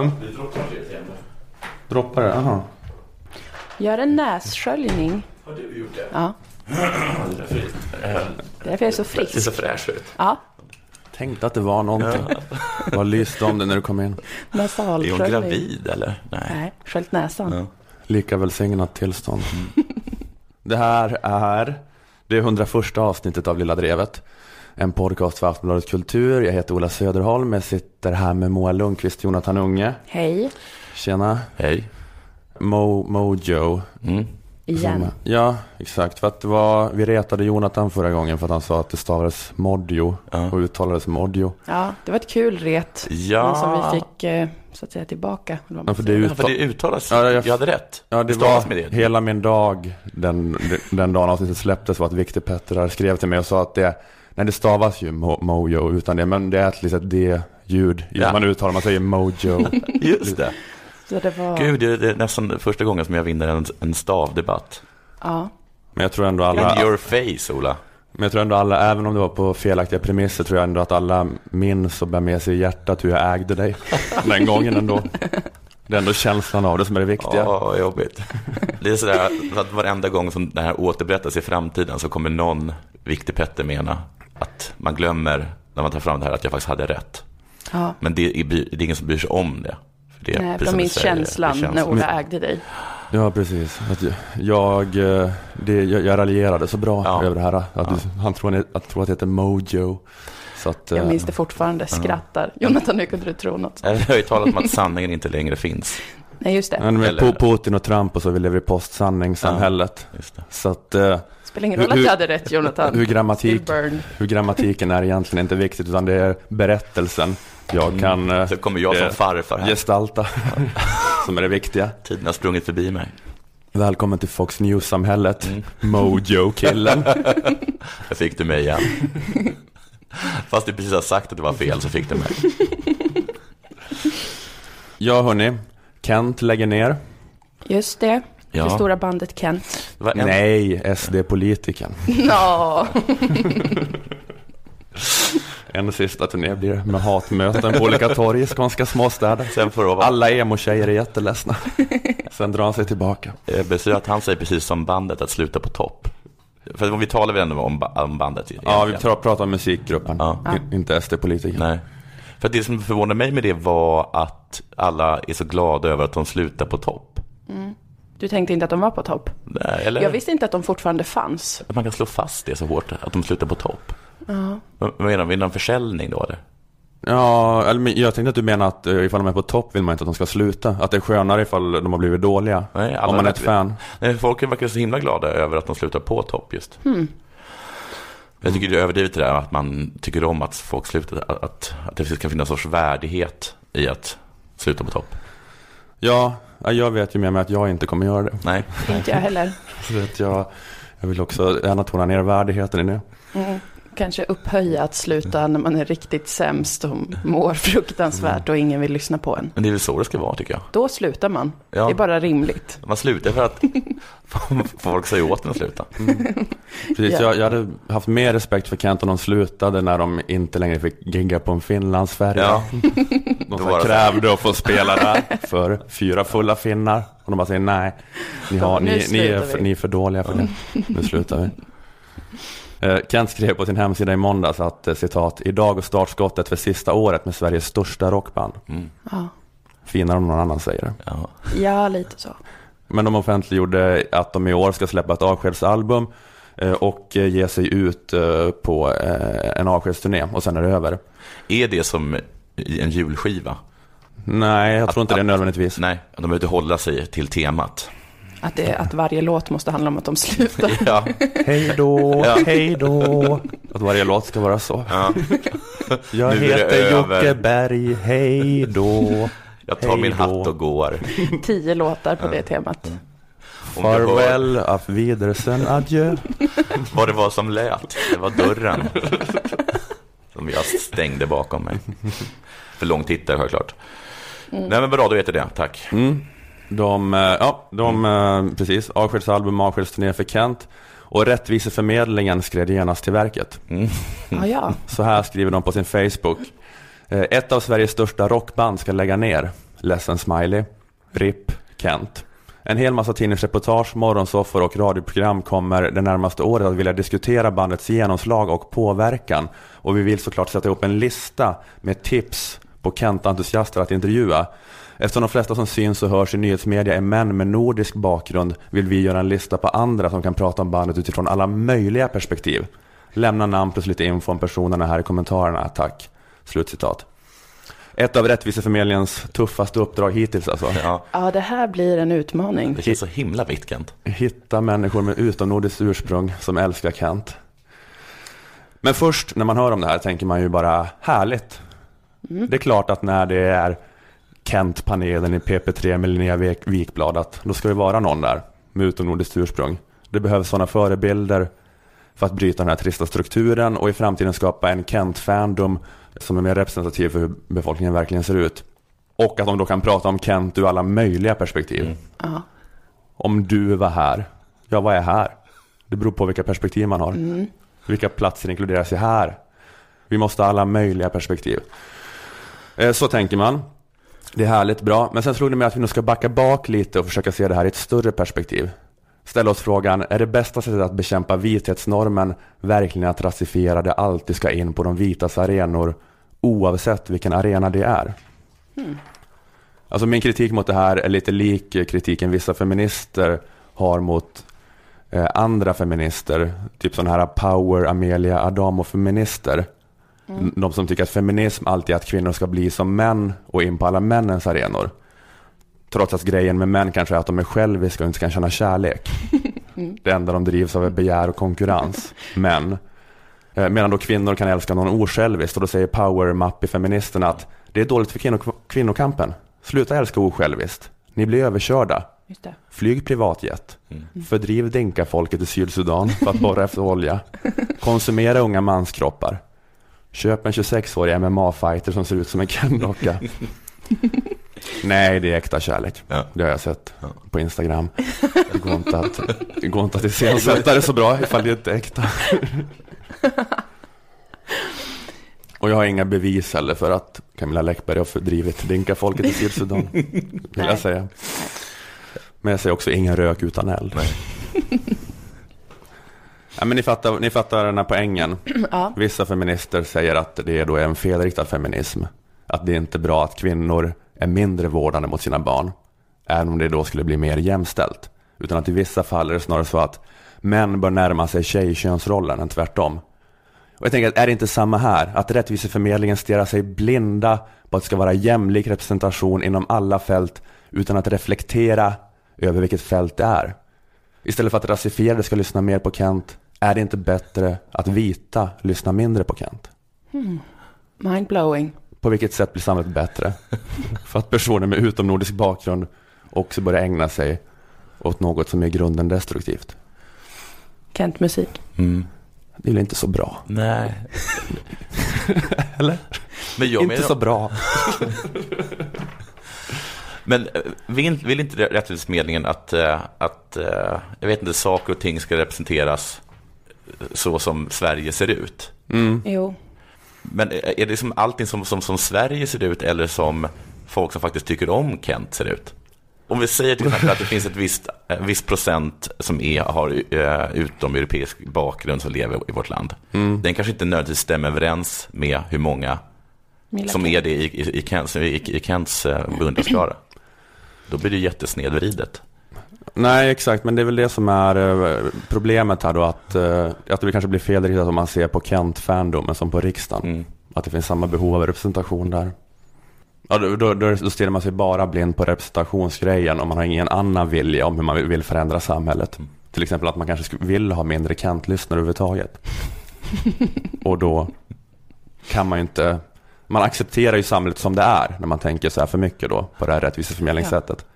Va? Det droppar det Droppar det? Jaha. Gör en nässköljning. Har du gjort det? Ja, det är därför därför är jag så det ser frisk. så fräsch ut. Ja, Tänkte att det var någonting. Vad lyste om det när du kom in. Är hon nasalsköljning. gravid eller? Nej. Nej, sköljt näsan. Ja. Lika välsignat tillstånd. Det här är det 101 avsnittet av Lilla Drevet. En podcast för Aftonbladet Kultur. Jag heter Ola Söderholm. Jag sitter här med Moa Lundqvist, Jonathan Unge. Hej, Tjena. Hej. Mo, Mojo. Mm. igen. Ja, exakt. För att det var, vi retade Jonathan förra gången för att han sa att det stavades Modjo Ja. och uttalades Modjo. Ja, det var ett kul ret. Ja. Men som vi fick, eh, så att säga, tillbaka. Ja, för det är Ja, för det uttalas. Ja, jag- jag hade rätt. Ja, det var med det. hela min dag den, den dagen avsnittet släpptes var att Viktor Petter skrev till mig och sa att det, nej det stavas ju mo, mojo utan det, men det är ett litet D-ljud. Ja. Man uttalar, man säger mojo. Just det. Så det var... Gud, det är, det är nästan första gången som jag vinner en, en stavdebatt. Ja. Men jag tror ändå In alla, your face, Ola. men jag tror ändå alla, även om det var på felaktiga premisser, tror jag ändå att alla minns och bär med sig i hjärtat hur jag ägde dig den gången ändå. Det är ändå känslan av det som är det viktiga. Ja, vad jobbigt. Det är sådär att varenda gång som det här återberättas i framtiden så kommer någon viktig Petter mena att man glömmer när man tar fram det här att jag faktiskt hade rätt. ja. Men det är, det är ingen som bryr sig om det. För det är Nej, de minns känslan när. Ola ägde dig. Ja, precis. Att jag, eh, det, jag, jag raljerade så bra Ja. över det här. Att du, han tror att, tror att det heter Mojo. Så att, Jag eh, minns det fortfarande, skrattar. Jonathan, hur kunde du tro något? Jag har ju talat om att sanningen inte längre finns. Nej, just det. Men med Eller- Putin och Trump och så, vi lever i postsanningssamhället. Just det. Så att eh, Spelar ingen roll att Hur- jag hade rätt, Jonathan. hur, grammatik, hur grammatiken är egentligen inte viktigt, utan det är berättelsen jag kan eh, Så kommer jag som eh, farfar här. gestalta som är det viktiga. Tiden har sprungit förbi mig. Välkommen till Fox News-samhället, Mm. Mojo-killen. Där fick du mig igen. Fast du precis har sagt att det var fel så fick du mig. Ja, hörni, Kent lägger ner. Just det. Ja. Det stora bandet Kent. Det en- Nej, SD-politikern. Nå. En sista turné blir det med hatmöten på olika torg i skånska småstäder. Sen får det vara Alla emo-tjejer är jätteledsna. Sen drar han sig tillbaka. Eh, betyder att han säger precis som bandet att sluta på topp. För vi talar väl ändå om, ba- om bandet? Ja, vi egentligen. pra- pratar om musikgruppen, Ja. I- inte SD-politiker. Nej. För det som förvånade mig med det var att alla är så glada över att de slutar på topp. Du tänkte inte att de var på topp? Nej, Eller Jag visste inte att de fortfarande fanns. att man kan slå fast det så hårt, att de slutar på topp. Ja. Vad vad menar du? Vill de försäljning då eller? Ja, eller, jag tänkte att du menar att eh, ifall de är på topp vill man inte att de ska sluta. Att det är skönare ifall de har blivit dåliga. Nej, alla om man är ett fan. Nej, folk verkar så himla glada över att de slutar på topp just. Hmm. Jag tycker det är överdrivet det där att man tycker om att folk slutar, att, att, det kan finnas en sorts värdighet i att sluta på topp. Ja, jag vet ju med mig att jag inte kommer göra det. Nej, Inte jag heller. Så att jag, jag vill också gärna tona ner värdigheten i det. Mm. Kanske upphöja att sluta när man är riktigt sämst och mår fruktansvärt och ingen vill lyssna på en. men det är väl så det ska vara tycker jag. Då slutar man. Ja. Det är bara rimligt. Man slutar för att folk säger åt en att sluta. Precis, Ja. jag, jag hade haft mer respekt för Kent om de slutade när de inte längre fick gigga på en Finlandsfärja. Ja, De så krävde att få spela där för fyra fulla finnar. Och de bara säger nej, ni, har, ni, ni, är, för, ni är för dåliga för det. Nu slutar vi. Eh, Kent skrev på sin hemsida i måndags att eh, citat, idag är startskottet för sista året med Sveriges största rockband. mm, Ja, Finare om någon annan säger det. ja. ja lite så. Men de offentliggjorde att de i år ska släppa ett avskedsalbum eh, och ge sig ut på en avskedsturné och sen är det över. Är det som en julskiva? Nej, jag tror Att- inte det att- nödvändigtvis. Nej, de behöver inte hålla sig till temat. Att, det, att varje låt måste handla om att de slutar. Ja, Hej då, Ja. hej då. Att varje låt ska vara så. ja. Jag Nu är det heter. Jocke Berg, hej då. Jag tar Hej min då. hatt och går. Tio låtar på det temat. Hör Farväl, auf Wiedersehen, adjö. vad det var som lät. Det var dörren. Som jag stängde bakom mig. För lång tittare självklart. Nej men bra, då vet jag det. Tack. Mm. De, eh, ja, de, eh, precis, avskedsalbum, avskedsturné för Kent. Och Rättviseförmedlingen skred genast till verket. Mm. Ja, ja. Så här skriver de på sin Facebook. Eh, Ett av Sveriges största rockband ska lägga ner. ledsen smiley, RIP, Kent. En hel massa tidningsreportage, morgonsoffor och radioprogram kommer det närmaste året att vilja diskutera bandets genomslag och påverkan. Och vi vill såklart sätta upp en lista med tips på Kent-entusiaster att intervjua. Eftersom de flesta som syns och hörs i nyhetsmedia är män med nordisk bakgrund vill vi göra en lista på andra som kan prata om bandet utifrån alla möjliga perspektiv. Lämna namn plus lite info om personerna här i kommentarerna, tack. Slutcitat. Ett av Rättviseförmedlingens tuffaste uppdrag hittills alltså. Ja, Ja, det här blir en utmaning. det känns så himla vitt, Kent. Hitta människor med utomnordiskt ursprung som älskar Kent. Men först när man hör om det här tänker man ju bara härligt. Det är klart att när det är Kent-panelen i PP3 med Linnea Wik- Wikblad att då ska det vara någon där med utomnordiskt ursprung. Det behövs sådana förebilder för att bryta den här trista strukturen och i framtiden skapa en Kent-fandom som är mer representativ för hur befolkningen verkligen ser ut. Och att de då kan prata om Kent ur alla möjliga perspektiv. Mm. Ja. Om du var här, ja vad är här? Det beror på vilka perspektiv man har. Mm. Vilka platser inkluderas i här? Vi måste ha alla möjliga perspektiv. Eh, Så tänker man. Det är härligt, bra. Men sen slog det mig att vi nog ska backa bak lite och försöka se det här i ett större perspektiv. Ställa oss frågan, är det bästa sättet att bekämpa vithetsnormen verkligen att rasifierade alltid ska in på de vitas arenor oavsett vilken arena det är? Alltså min kritik mot det här är lite lik kritiken vissa feminister har mot eh, andra feminister. Typ sådana här power Amelia Adamo-feminister. De som tycker att feminism alltid är att kvinnor ska bli som män och in på alla männens arenor. Trots att grejen med män kanske är att de är själviska och inte kan känna kärlek. Det enda de drivs av är begär och konkurrens. Men Eh, Medan då kvinnor kan älska någon osjälviskt och då säger power mappy-feministerna att det är dåligt för kvinno- kvinnokampen. Sluta älska osjälviskt. Ni blir överkörda. Just det. Flyg privatjet. Fördriv dinka-folket i Sydsudan för att borra efter olja. Konsumera unga manskroppar. Köp en 26-årig MMA-fighter som ser ut som en Ken-docka. Nej, det är äkta kärlek. Ja. Det har jag sett Ja. på Instagram. Det går inte att, det går inte att iscensätta det så bra ifall det inte är äkta. Och jag har inga bevis heller för att Camilla Läckberg har fördrivit dinka-folket i Sydsudan. Vill jag säga. Men jag säger också ingen rök utan eld. Nej. Ja, men ni, fattar, ni fattar den här poängen. Ja. Vissa feminister säger att det är då en felriktad feminism. Att det är inte bra att kvinnor är mindre vårdande mot sina barn. Även om det då skulle bli mer jämställt. Utan att i vissa fall är det snarare så att män bör närma sig tjejkönsrollen än tvärtom. Och jag tänker att är det inte samma här? Att Rättviseförmedlingen stirrar sig blinda på att det ska vara jämlik representation inom alla fält utan att reflektera över vilket fält det är. Istället för att rasifierade ska lyssna mer på Kent, är det inte bättre att vita lyssnar mindre på Kent? Mindblowing. På vilket sätt blir samhället bättre? För att personer med utomnordisk bakgrund också börjar ägna sig åt något som är i grunden destruktivt. Kent-musik. Mm. Det är väl inte så bra? Nej. Eller? Men jag inte menar, så bra. Men eh, vill, vill inte Rättviseförmedlingen att, eh, att eh, jag vet inte, saker och ting ska representeras så som Sverige ser ut? Mm. Jo. Men eh, är det som allting som, som, som Sverige ser ut eller som folk som faktiskt tycker om Kent ser ut? Om vi säger till exempel att det finns ett visst, en viss procent som är, har eh, utomeuropeisk bakgrund som lever i vårt land. Mm. Den kanske inte nödvändigtvis stämmer överens med hur många Milla som Kent. är det i, i, i Kents, i, i Kents eh, beundrarskara. Då blir det jättesnedvridet. Nej, exakt, men det är väl det som är eh, problemet här då att, eh, att det kanske blir felriktat om man ser på Kent-fandomen som på riksdagen. Mm. Att det finns samma behov av representation där. Ja, då, då, då stirrar man sig bara blind på representationsgrejen om man har ingen annan vilja om hur man vill- förändra samhället. Mm. Till exempel att man kanske vill ha mindre Kent-lyssnare överhuvudtaget. Och då kan man ju inte, man accepterar ju samhället som det är när man tänker så här för mycket då på det här rättviseförmedlingssättet.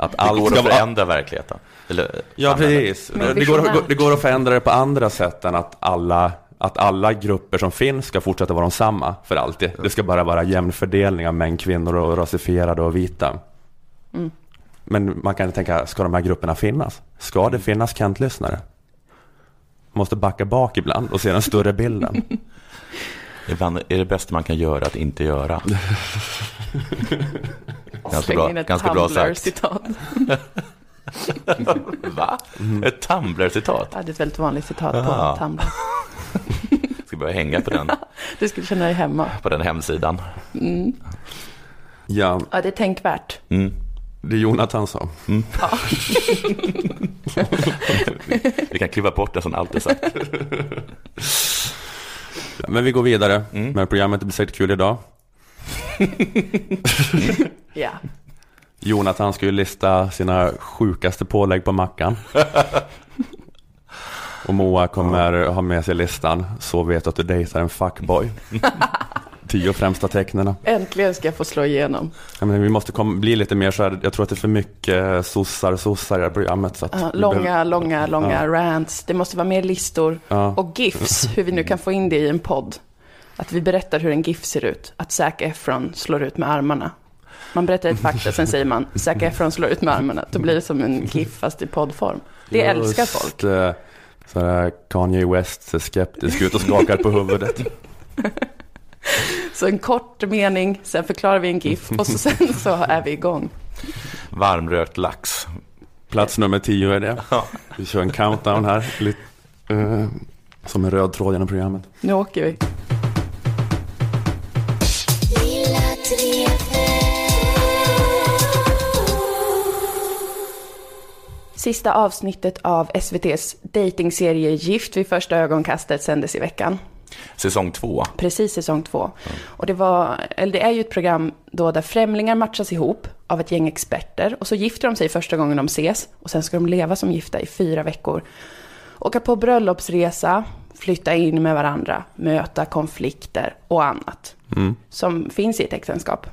Att Det allt går ska att förändra verkligheten. Eller Ja, precis. Det går, det går att förändra det på andra sätt än att alla, att alla grupper som finns ska fortsätta vara de samma för alltid. Det ska bara vara jämn fördelning av män, kvinnor och rasifierade och vita. Mm. Men man kan tänka, ska de här grupperna finnas? Ska det finnas Kent-lyssnare? Man måste backa bak ibland och se den större bilden. Ibland är det bästa man kan göra att inte göra. Ganska bra, ganska bra sagt. Tumblr-citat. Va? Ett Tumblr-citat? Ja, det är ett väldigt vanligt citat Aha. på Tumblr. Ska börja hänga på den, Du skulle känna dig hemma. på den hemsidan. Ja, Ja, det är tänkvärt. Mm. det Jonathan sa. Vi kan kliva bort det som alltid sagt. Men vi går vidare med programmet. Det blir säkert kul idag. Ja. Jonathan ska ju lista sina sjukaste pålägg på mackan. Och Moa kommer ha med sig listan. Så vet du att du dejtar en fuckboy. Tio främsta tecknena. Äntligen ska jag få slå igenom. Ja, men vi måste kom, bli lite mer så här. Jag tror att det är för mycket sossar, sossar i det här programmet. Så Ja, långa, behöver- långa, långa Ja. rants. Det måste vara mer listor. Och GIFs, hur vi nu kan få in det i en podd. Att vi berättar hur en GIF ser ut. Att Zac Efron slår ut med armarna. Man berättar ett fakta, sen säger man Zac Efron slår ut med armarna. Då blir det som en GIF fast i poddform. Det älskar folk. Just, eh, Så Kanye West ser skeptisk ut och skakar på huvudet. Så en kort mening, sen förklarar vi en GIF och så, sen så är vi igång. Varmrökt lax. Plats nummer tio är det. Ja. Vi kör en countdown här. Lite, eh, som en röd tråd genom programmet. Nu åker vi. Sista avsnittet av SVTs datingserie Gift vid första ögonkastet sändes i veckan. Säsong två. Precis säsong två. Och det, var, eller det är ju ett program då där främlingar matchas ihop av ett gäng experter och så gifter de sig första gången de ses och sen ska de leva som gifta i fyra veckor. Åka på bröllopsresa, flytta in med varandra, möta konflikter och annat som finns i ett äktenskap.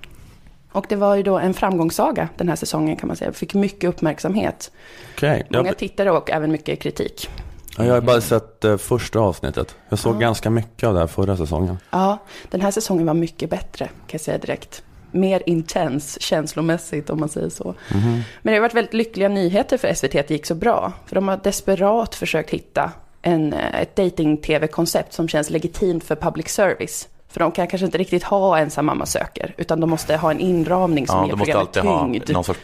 Och det var ju då en framgångssaga den här säsongen kan man säga. Fick mycket uppmärksamhet. Okej, Många tittare och även mycket kritik. Jag har bara sett eh, första avsnittet. Jag såg ganska mycket av det här förra säsongen. Ja, den här säsongen var mycket bättre, kan jag säga direkt. Mer intens känslomässigt om man säger så. Men det har varit väldigt lyckliga nyheter för SVT att det gick så bra. För de har desperat försökt hitta en, eh, ett dating-tv-koncept som känns legitimt för public service. För de kan kanske inte riktigt ha ensam mamma söker, utan de måste ha en inramning som Ja, ger de måste programmet alltid ha tyngd. någon sorts,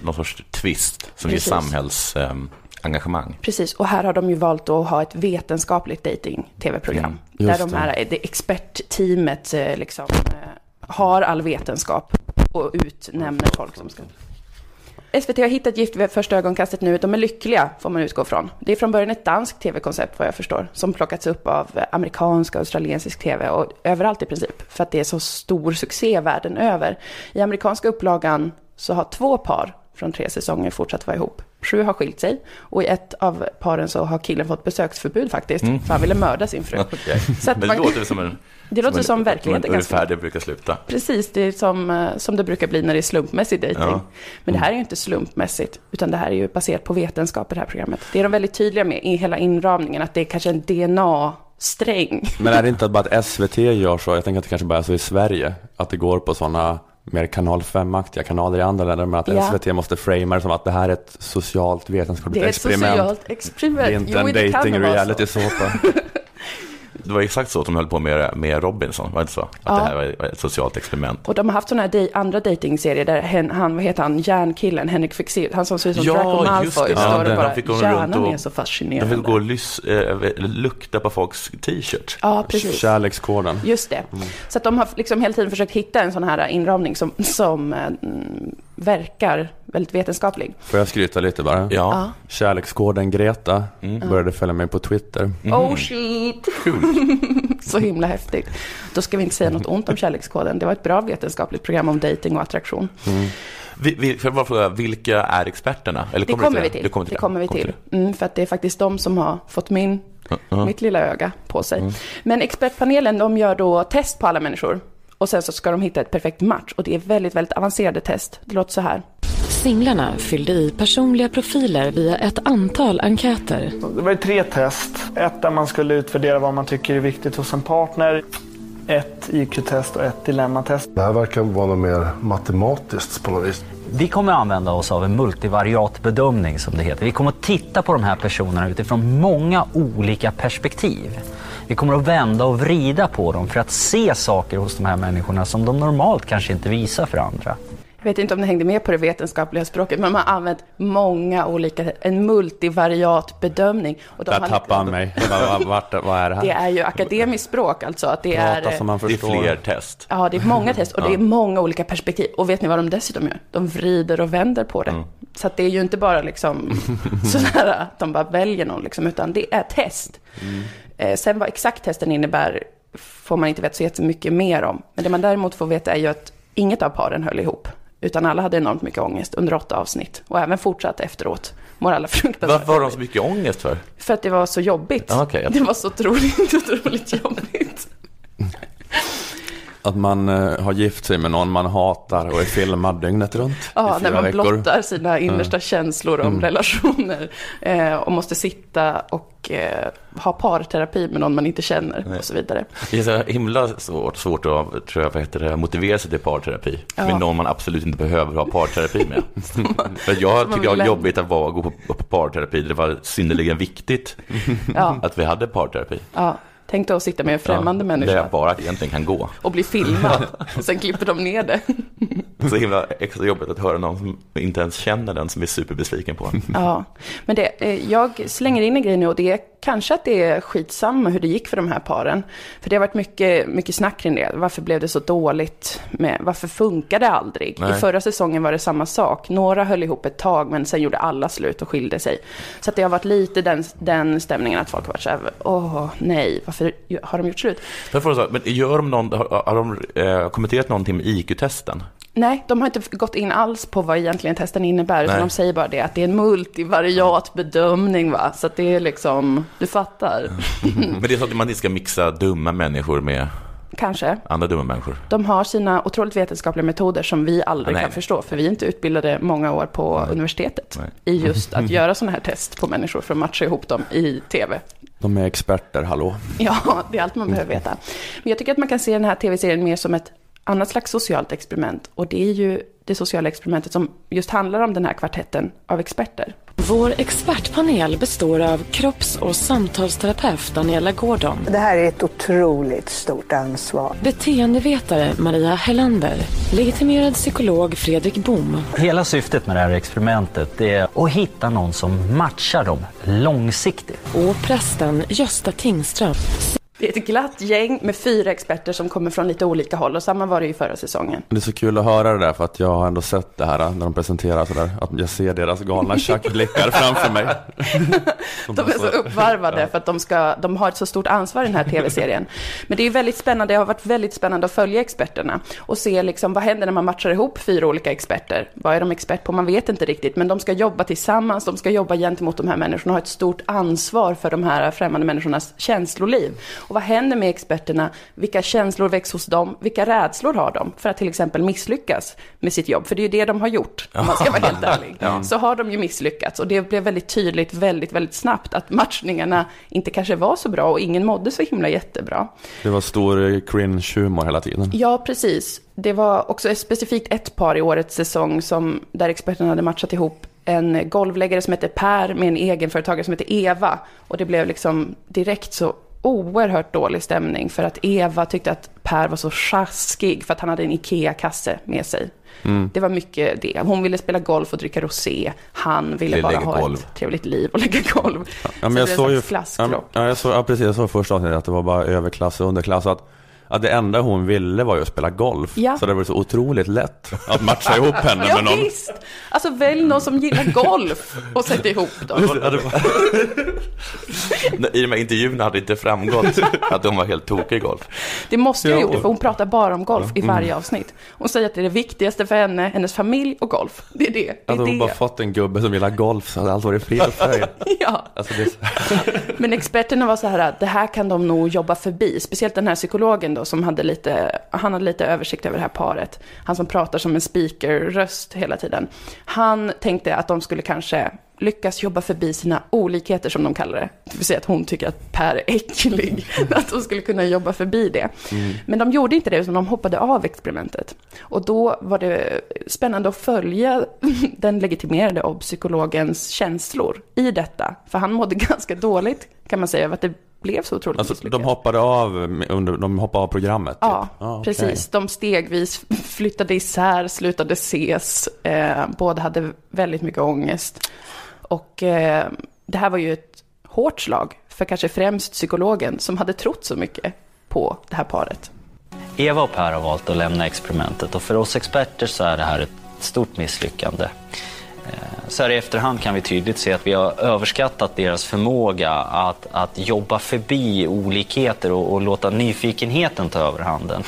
någon sorts twist som Precis. ger samhällsengagemang. Precis, och här har de ju valt att ha ett vetenskapligt dating-tv-program. där just de här, det expertteamet eh, liksom, eh, har all vetenskap och utnämner folk som ska... SVT har hittat Gift vid första ögonkastet nu. De är lyckliga, får man utgå från. Det är från början ett danskt tv-koncept, vad jag förstår, som plockats upp av eh, amerikansk och australiensisk tv och överallt i princip, för att det är så stor succé världen över. I amerikanska upplagan så har två par från tre säsonger fortsatt vara ihop. Sju har skilt sig och i ett av paren så har killen fått besöksförbud faktiskt, för han ville mörda sin fru. Okej. Så att man- det låter som en... Det låter som en, verkligheten som ganska ungefär det brukar sluta. Precis, det är som, eh, som det brukar bli när det är slumpmässig dejting. Ja. Men det här är ju inte slumpmässigt, utan det här är ju baserat på vetenskap i det här programmet. Det är de väldigt tydliga med i hela inramningen, att det är kanske en DNA-sträng. Men är det inte bara att SVT gör så? Jag tänker att det kanske bara är så i Sverige. Att det går på sådana mer kanal 5-aktiga kanaler i andra länder. Men att Ja. SVT måste framea det som att det här är ett socialt vetenskapligt Det är ett experiment. socialt experiment. Det är inte Jo, en dating reality såpa. Det var exakt så att de höll på med, med Robinson, var det inte så? Att Ja. det här var ett socialt experiment. Och de har haft sådana här dej- andra dejtingserier där hen, han, vad heter han, järnkillen, Henrik Fexeus, han som ser ut som Ja, Draco just Malfoy, det. står Ja, och bara, hjärnan och- är så De fascinerande. fick gå och lys, äh, lukta på folks t-shirts. Ja, precis. Kärlekskoden. Just det. Så att de har liksom hela tiden försökt hitta en sån här inramning som, som eh, mm, verkar väldigt vetenskaplig. Får jag skryta lite bara? Ja. Kärlekskoden Greta började följa mig på Twitter. Oh shit! så himla häftigt. Då ska vi inte säga något ont om kärlekskoden. Det var ett bra vetenskapligt program om dating och attraktion. Vi, vi, får jag bara fråga, vilka är experterna? Eller Det kommer vi det? till. Det kommer, Det kommer vi till. Mm, för att det är faktiskt de som har fått min, mitt lilla öga på sig. Men expertpanelen, de gör då test på alla människor. Och sen så ska de hitta ett perfekt match. Och det är väldigt, väldigt avancerade test. Det låter så här. Singlarna fyllde i personliga profiler via ett antal enkäter. Det var tre test. Ett där man skulle utvärdera vad man tycker är viktigt hos en partner. Ett IQ-test och ett dilemmatest. Det här verkar vara något mer matematiskt på något vis. Vi kommer att använda oss av en multivariat bedömning som det heter. Vi kommer att titta på de här personerna utifrån många olika perspektiv. Vi kommer att vända och vrida på dem för att se saker hos de här människorna som de normalt kanske inte visar för andra. Jag vet inte om ni hängde med på det vetenskapliga språket, men man har använt många olika, en multivariat bedömning. Och de Där har tappade han mig. Vad- Vart, vad är det Det här? är ju akademiskt språk alltså, att det är... Prata som man Det är förstår. fler test. Ja, det är många test och det är många olika perspektiv. Och vet ni vad de dessutom gör? De vrider och vänder på det. Så att det är ju inte bara liksom sådär att de bara väljer någon, liksom, utan det är test. Eh, sen vad exakt testen innebär får man inte veta så jättemycket mer om. Men det man däremot får veta är ju att inget av paren höll ihop. Utan alla hade enormt mycket ångest under åtta avsnitt. Och även fortsatt efteråt mår alla fruktansvärt Varför har de så mycket ångest för? För att det var så jobbigt. Ah, okej. Det var så otroligt, otroligt jobbigt. Att man eh, har gift sig med någon man hatar och är filmad dygnet runt Ja, när man veckor. blottar sina innersta känslor om Mm. relationer. Eh, och måste sitta och eh, ha parterapi med någon man inte känner Nej. och så vidare. Det är så himla svårt, svårt att tror jag, vad heter det, motivera sig till parterapi. Ja. Med någon man absolut inte behöver ha parterapi med. För jag tycker det var jobbigt att vara, gå på, på parterapi. Det var synnerligen viktigt Ja, att vi hade parterapi. ja. Tänk då att sitta med en främmande ja, människa Där jag bara egentligen kan gå. och bli filmad. och sen klipper de ner det. Så himla extra jobbigt att höra någon som inte ens känner den som är superbesviken på en. Ja, men det, eh, jag slänger in en grej nu och det är kanske att det är skitsamma hur det gick för de här paren. För det har varit mycket, mycket snack kring det. Varför blev det så dåligt? Med, varför funkar det aldrig? Nej. I förra säsongen var det samma sak. Några höll ihop ett tag men sen gjorde alla slut och skilde sig. Så att det har varit lite den, den stämningen att folk har varit så här, åh nej, varför har de gjort slut? Så, men gör de någon, har, har de eh, kommenterat någonting med IQ-testen? Nej, de har inte gått in alls på vad egentligen testen innebär, utan Nej. de säger bara det att det är en multivariat bedömning, va? Så att det är liksom, du fattar. Men det är så att man inte ska mixa dumma människor med Kanske. andra dumma människor. De har sina otroligt vetenskapliga metoder som vi aldrig Nej. kan förstå, för vi är inte utbildade många år på universitetet Nej. i just att göra sådana här test på människor för att matcha ihop dem i tv. De är experter, hallå. Ja, det är allt man behöver veta. Men jag tycker att man kan se den här tv-serien mer som ett annat slags socialt experiment. Och det är ju det sociala experimentet som just handlar om den här kvartetten av experter. Vår expertpanel består av kropps och samtalsterapeut Daniela Gordon, Det här är ett otroligt stort ansvar. beteendevetare Maria Hellander, legitimerad psykolog Fredrik Bom Hela syftet med det här experimentet är att hitta någon som matchar dem långsiktigt. och prästen Gösta Tingström. Det är ett glatt gäng med fyra experter som kommer från lite olika håll och samma var det ju förra säsongen. Det är så kul att höra det där för att jag har ändå sett det här när de presenterar sådär. Att jag ser deras galna tjackblickar framför mig. De är så uppvarvade för att de, ska, de har ett så stort ansvar i den här tv-serien. Men det är väldigt spännande, det har varit väldigt spännande att följa experterna och se liksom vad händer när man matchar ihop fyra olika experter. Vad är de expert på? Man vet inte riktigt, men de ska jobba tillsammans, de ska jobba gentemot de här människorna och ha ett stort ansvar för de här främmande människornas känsloliv. Och vad händer med experterna? Vilka känslor väcks hos dem? Vilka rädslor har de för att till exempel misslyckas med sitt jobb? För det är ju det de har gjort, om man ska vara helt ärlig. Så har de ju misslyckats och det blev väldigt tydligt väldigt, väldigt snabbt att matchningarna inte kanske var så bra och ingen mådde så himla jättebra. Det var stor cringe-humor hela tiden. Ja, precis. Det var också specifikt ett par i årets säsong som, där experterna hade matchat ihop en golvläggare som heter Per med en egenföretagare som heter Eva. Och det blev liksom direkt så oerhört dålig stämning för att Eva tyckte att Per var så sjaskig för att han hade en IKEA-kasse med sig. Det var mycket det. Hon ville spela golf och dricka rosé. Han ville bara ha golv. ett trevligt liv och lägga golv. Ja, Så men jag det såg en ju, ja, jag såg, ja, precis, jag såg första avsnittet att det var bara överklass och underklass. Att, att det enda hon ville var ju att spela golf. Ja. Så det var så otroligt lätt att matcha ihop henne Ja, med någon. visst! Alltså välj någon som gillar golf och sätt ihop dem. I de här intervjuerna hade det inte framgått att de var helt tokiga i golf. Det måste jag Ja, gjort för hon pratar bara om golf i varje avsnitt. Hon säger att det är det viktigaste för henne, hennes familj och golf. Det är det. det, Hade är hon bara det. fått en gubbe som gillar golf så hade allt varit fel för henne. Ja, Alltså men experterna var så här att det här kan de nog jobba förbi. Speciellt den här psykologen då som hade lite, han hade lite översikt över det här paret. Han som pratar som en speaker-röst hela tiden. Han tänkte att de skulle kanske lyckas jobba förbi sina olikheter som de kallar det. Det vill säga att hon tycker att Per är äcklig. att de skulle kunna jobba förbi det. Men de gjorde inte det, utan de hoppade av experimentet. Och då var det spännande att följa den legitimerade och psykologens känslor i detta. För han mådde ganska dåligt, kan man säga, över att det blev så otroligt Alltså, misslyckat. de hoppade av, under, de hoppade av programmet? Ja, typ. Ah, precis. De stegvis flyttade isär, slutade ses. Eh, båda hade väldigt mycket ångest. Och eh, det här var ju ett hårt slag för kanske främst psykologen som hade trott så mycket på det här paret. Eva och Per har valt att lämna experimentet och för oss experter så är det här ett stort misslyckande. Eh, Så här i efterhand kan vi tydligt se att vi har överskattat deras förmåga att, att jobba förbi olikheter och, och låta nyfikenheten ta överhanden.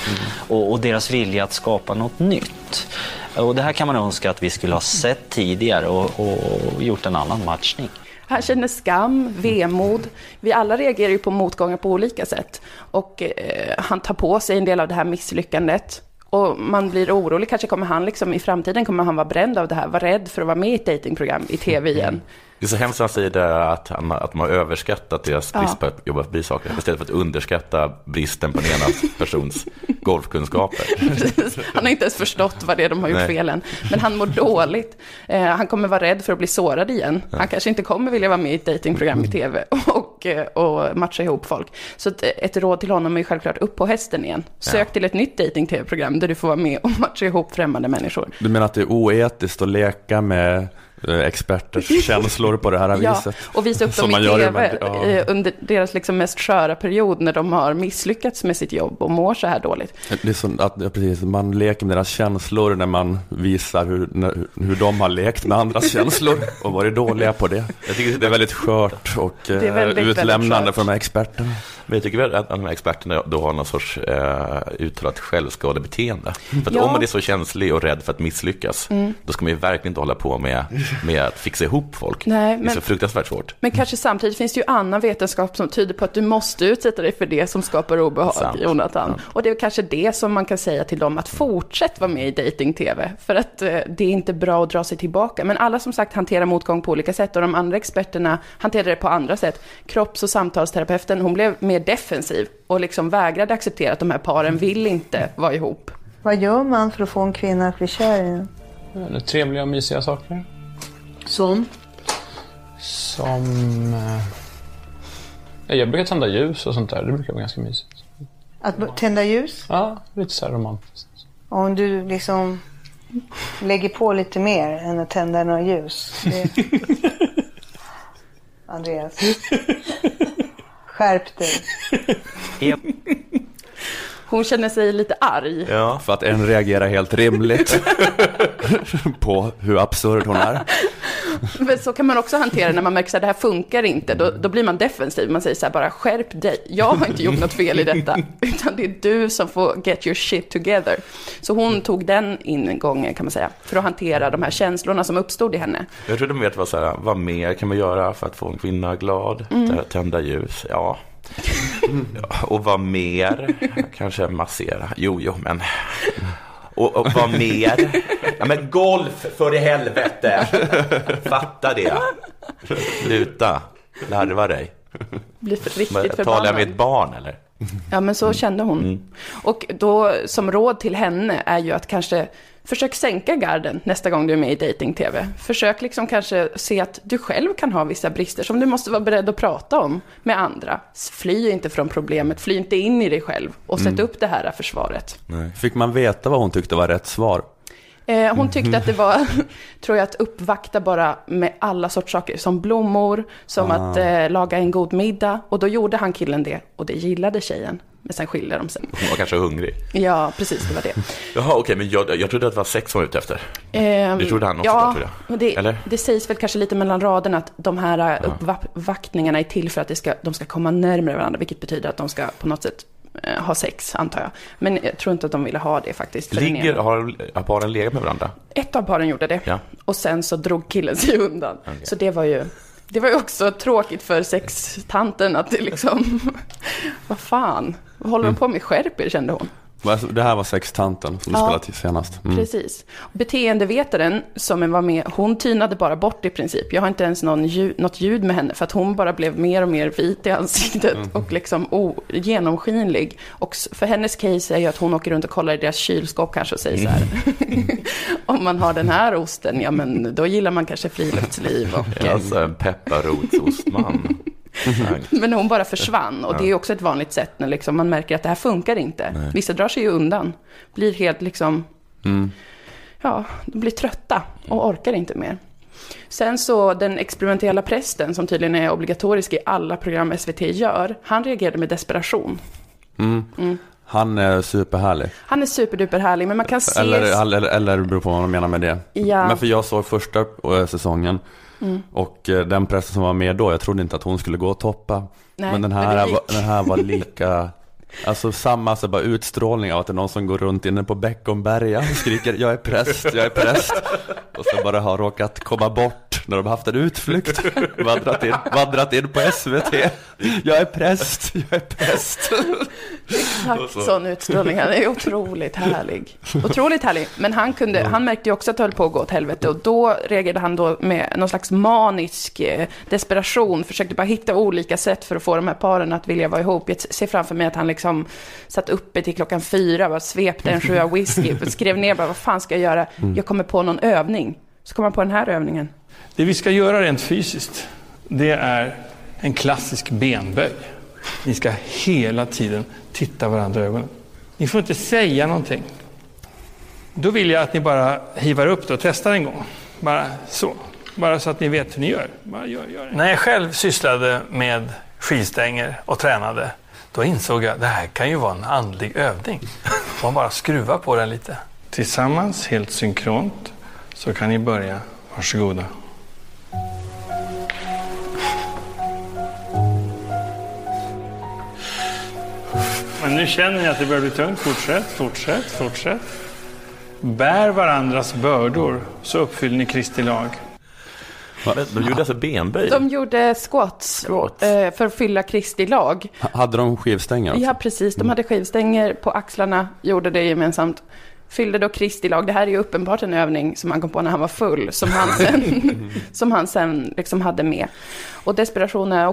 Och, och deras vilja att skapa något nytt. Och det här kan man önska att vi skulle ha sett tidigare och, och gjort en annan matchning. Han känner skam, vemod. Vi alla reagerar ju på motgångar på olika sätt. Och eh, han tar på sig en del av det här misslyckandet. Och man blir orolig, kanske kommer han liksom i framtiden kommer han vara bränd av det här, vara rädd för att vara med i ett datingprogram i tv igen. Det är så hemskt när han säger det, att, han, att de har överskattat deras Ja. brist på att jobba förbi saker. Istället för att underskatta bristen på den ena persons golfkunskaper. Precis. Han har inte ens förstått vad det är de har gjort Nej. fel än. Men han mår dåligt. Eh, han kommer vara rädd för att bli sårad igen. Han kanske inte kommer vilja vara med i ett datingprogram i tv och, eh, och matcha ihop folk. Så ett, ett råd till honom är självklart upp på hästen igen. Sök Ja. till ett nytt dating-tv-program där du får vara med och matcha ihop främmande människor. Du menar att det är oetiskt att leka med eh, experters känslor på det här Ja, viset? och visa upp dem i tv med- ja. eh, under deras liksom mest sköra period när de har misslyckats med sitt jobb och mår så här dåligt. Det är som att, ja, precis, man leker med deras känslor när man visar hur, när, hur de har lekt med andras känslor och varit dåliga på det. Jag tycker det är väldigt skört och eh, väldigt, väldigt utlämnande skört. för de här experterna. Men jag tycker väl att de här experterna då har någon sorts eh, uttalat självskadebeteende. För Ja. om man är så känslig och rädd för att misslyckas, då ska man ju verkligen inte hålla på med, med att fixa ihop folk. Nej, det är men- så fruktansvärt svårt. Men kanske samtidigt finns det ju annan vetenskap som tyder på att du måste utsätta dig för det som skapar obehag, Sant. Jonathan. Sant. Och det är kanske det som man kan säga till dem, att fortsätt vara med i dating-tv. För att eh, det är inte bra att dra sig tillbaka. Men alla som sagt hanterar motgång på olika sätt och de andra experterna hanterade det på andra sätt. Kropps och samtalsterapeuten, hon blev mer defensiv och liksom vägrade acceptera att de här paren vill inte vara ihop. Vad gör man för att få en kvinna att bli kär i en? Trevliga och mysiga saker. Som? Som... eh, ja, Jag brukar tända ljus och sånt där. Det brukar vara ganska mysigt. Att tända ljus? Ja, lite så här romantiskt. Om du liksom lägger på lite mer än att tända några ljus. Det... Andreas. Skärp dig. Hon känner sig lite arg. Ja. För att en reagerar helt rimligt på hur absurd hon är. Men så kan man också hantera när man märker att det här funkar inte. Då, då blir man defensiv. Man säger så här bara skärp dig. Jag har inte gjort något fel i detta. Utan det är du som får get your shit together. Så hon tog den ingången kan man säga. För att hantera de här känslorna som uppstod i henne. Jag trodde mer att det var så här, vad mer kan man göra för att få en kvinna glad? Mm. Tända ljus, ja. ja. Och vad mer? Kanske massera, jo, jo, men... Och, och vad mer? Ja, men golf för i helvete! Fatta det! Sluta, larva dig. Blir för, riktigt Talar jag förbannad. med ett barn eller? Ja, men så kände hon. Och då som råd till henne är ju att kanske försök sänka garden nästa gång du är med i dating-tv. Försök liksom kanske se att du själv kan ha vissa brister som du måste vara beredd att prata om med andra. Fly inte från problemet, fly inte in i dig själv och sätt upp det här försvaret. Fick man veta vad hon tyckte var rätt svar? Eh, hon tyckte att det var, tror jag, att uppvakta bara med alla sorts saker. Som blommor, som att eh, laga en god middag. Och då gjorde han killen det. Och det gillade tjejen. Men sen skilde de sig. Hon var kanske hungrig. Ja, precis, det var det. Jaha, okej, men jag, jag trodde att det var sex hon var ute efter. Ehm, Det trodde han också, ja, tror jag. Det, Eller? det sägs väl kanske lite mellan raderna att de här eh, uppvaktningarna är till för att det ska, de ska komma närmare varandra, vilket betyder att de ska på något sätt eh, ha sex, antar jag. Men jag tror inte att de ville ha det faktiskt. Ligger, har, har paren legat med varandra? Ett av paren gjorde det. Ja. Och sen så drog killen sig undan. Så det var ju, det var ju också tråkigt för sextanten att det liksom, vad fan, vad håller de på med? Skärp er, kände hon. Det här var sextanten som du Ja. spelade till senast. Mm. Precis. Beteendevetaren som var med, hon tynade bara bort i princip. Jag har inte ens någon ljud, något ljud med henne för att hon bara blev mer och mer vit i ansiktet och liksom o, genomskinlig. Och för hennes case är ju att hon åker runt och kollar i deras kylskåp kanske och säger så här. Om man har den här osten, ja men då gillar man kanske friluftsliv och... Alltså en pepparrotsostman. Men hon bara försvann. Och det är också ett vanligt sätt när liksom man märker att det här funkar inte. Vissa drar sig ju undan. Blir helt liksom, ja, de blir trötta och orkar inte mer. Sen så den experimentella prästen som tydligen är obligatorisk i alla program SVT gör. Han reagerade med desperation. Han är superhärlig. Han är superduper härlig men man kan se... Eller, eller, eller beror på vad man menar med det. Ja. Men för jag såg första eh, säsongen. Och eh, den pressen som var med då, jag trodde inte att hon skulle gå och toppa. Nej, men den här, var, den här var lika, alltså samma alltså bara utstrålning av att det är någon som går runt inne på Beckomberga och skriker jag är präst, jag är präst. Och så bara har råkat komma bort när de haft en utflykt. Vandrat in, vandrat in på SVT. Jag är präst, jag är präst. Exakt sån utstrålning. Han är otroligt härlig. Otroligt härlig. Men han, kunde, han märkte ju också att det höll på att gå åt helvete. Och då reagerade han då med någon slags manisk eh, desperation. Försökte bara hitta olika sätt för att få de här paren att vilja vara ihop. Jag ser framför mig att han liksom satt uppe till klockan fyra, bara svepte en sjua whisky, skrev ner bara vad fan ska jag göra? Jag kommer på någon övning. Så kom han på den här övningen. Det vi ska göra rent fysiskt, det är en klassisk benböj. Ni ska hela tiden titta varandra i ögonen. Ni får inte säga någonting. Då vill jag att ni bara hivar upp det och testar en gång. Bara så. Bara så att ni vet hur ni gör. Bara gör, gör det. När jag själv sysslade med skivstänger och tränade, då insåg jag att det här kan ju vara en andlig övning. Man bara skruvar på den lite. Tillsammans, helt synkront, så kan ni börja. Varsågoda. Men nu känner ni att det börjar bli tungt. Fortsätt, fortsätt, fortsätt. Bär varandras bördor så uppfyller ni Kristi lag. De gjorde alltså benböj. De gjorde squats, Squats. eh, för att fylla Kristi lag. Hade de skivstänger också? Ja, precis. De hade skivstänger på axlarna, gjorde det gemensamt. Fyllde då Kristi lag. Det här är ju uppenbart en övning som han kom på när han var full, som han sen, som han sen liksom hade med. Och desperation är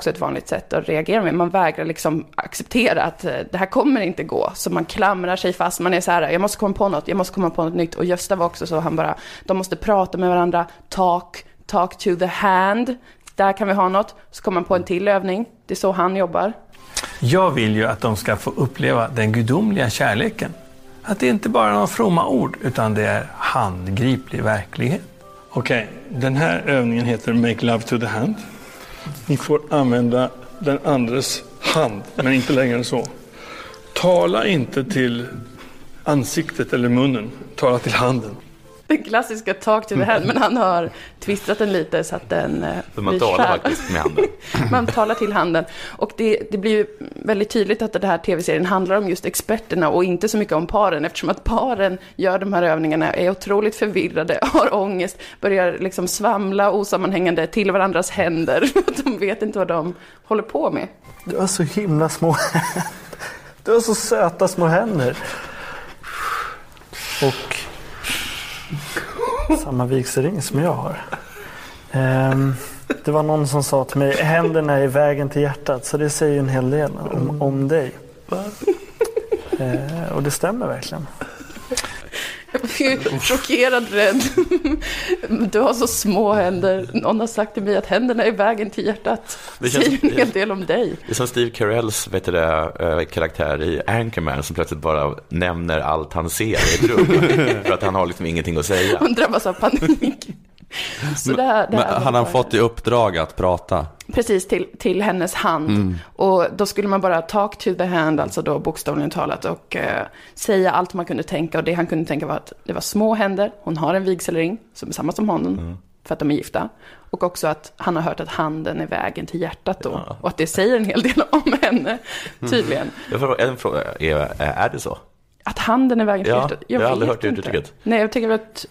Också ett vanligt sätt att reagera med. Man vägrar liksom acceptera att eh, det här kommer inte gå. Så man klamrar sig fast. Man är så här, jag måste komma på något, jag måste komma på något nytt. Och Gösta var också så, han bara, de måste prata med varandra, talk, talk to the hand. Där kan vi ha något. Så kommer man på en till övning. Det är så han jobbar. Jag vill ju att de ska få uppleva den gudomliga kärleken. Att det inte bara är några fromma ord, utan det är handgriplig verklighet. Okej, den här övningen heter Make Love to the Hand. Ni får använda den andres hand, men inte längre än så. Tala inte till ansiktet eller munnen, tala till handen. Den klassiska talk to the hand, men han har twistat den lite så att den eh, För man blir talar skärp. faktiskt med handen. Man talar till handen. Och det, det blir ju väldigt tydligt att den här tv-serien handlar om just experterna och inte så mycket om paren eftersom att paren gör de här övningarna, är otroligt förvirrade, har ångest, börjar liksom svamla osammanhängande till varandras händer. De vet inte vad de håller på med. Du har så himla små händer. Du har så söta små händer. Och samma vigselring som jag har. Ehm, det var någon som sa till mig, händerna är vägen till hjärtat. Så det säger ju en hel del om, om dig. Eh, och det stämmer verkligen. Jag blir chockerad, rädd. Du har så små händer. Någon har sagt till mig att händerna är vägen till hjärtat. Det känns- säger en hel del om dig. Det är som Steve Carells vet du det, eh, karaktär i Anchorman som plötsligt bara nämner allt han ser i ett rum. för att han har liksom ingenting att säga. Hon drabbas av panik. Så det här, det här var han har bara- fått i uppdrag att prata. Precis, till, till hennes hand. Och då skulle man bara talk to the hand, alltså då bokstavligen talat, och eh, säga allt man kunde tänka. Och det han kunde tänka var att det var små händer, hon har en vigselring, som är samma som honom, för att de är gifta. Och också att han har hört att handen är vägen till hjärtat då. Och att det säger en hel del om henne, tydligen. Jag får en fråga, är, är det så? Att handen är vägen till Ja, hjärtat? jag har aldrig hört det uttrycket. Nej, jag tycker att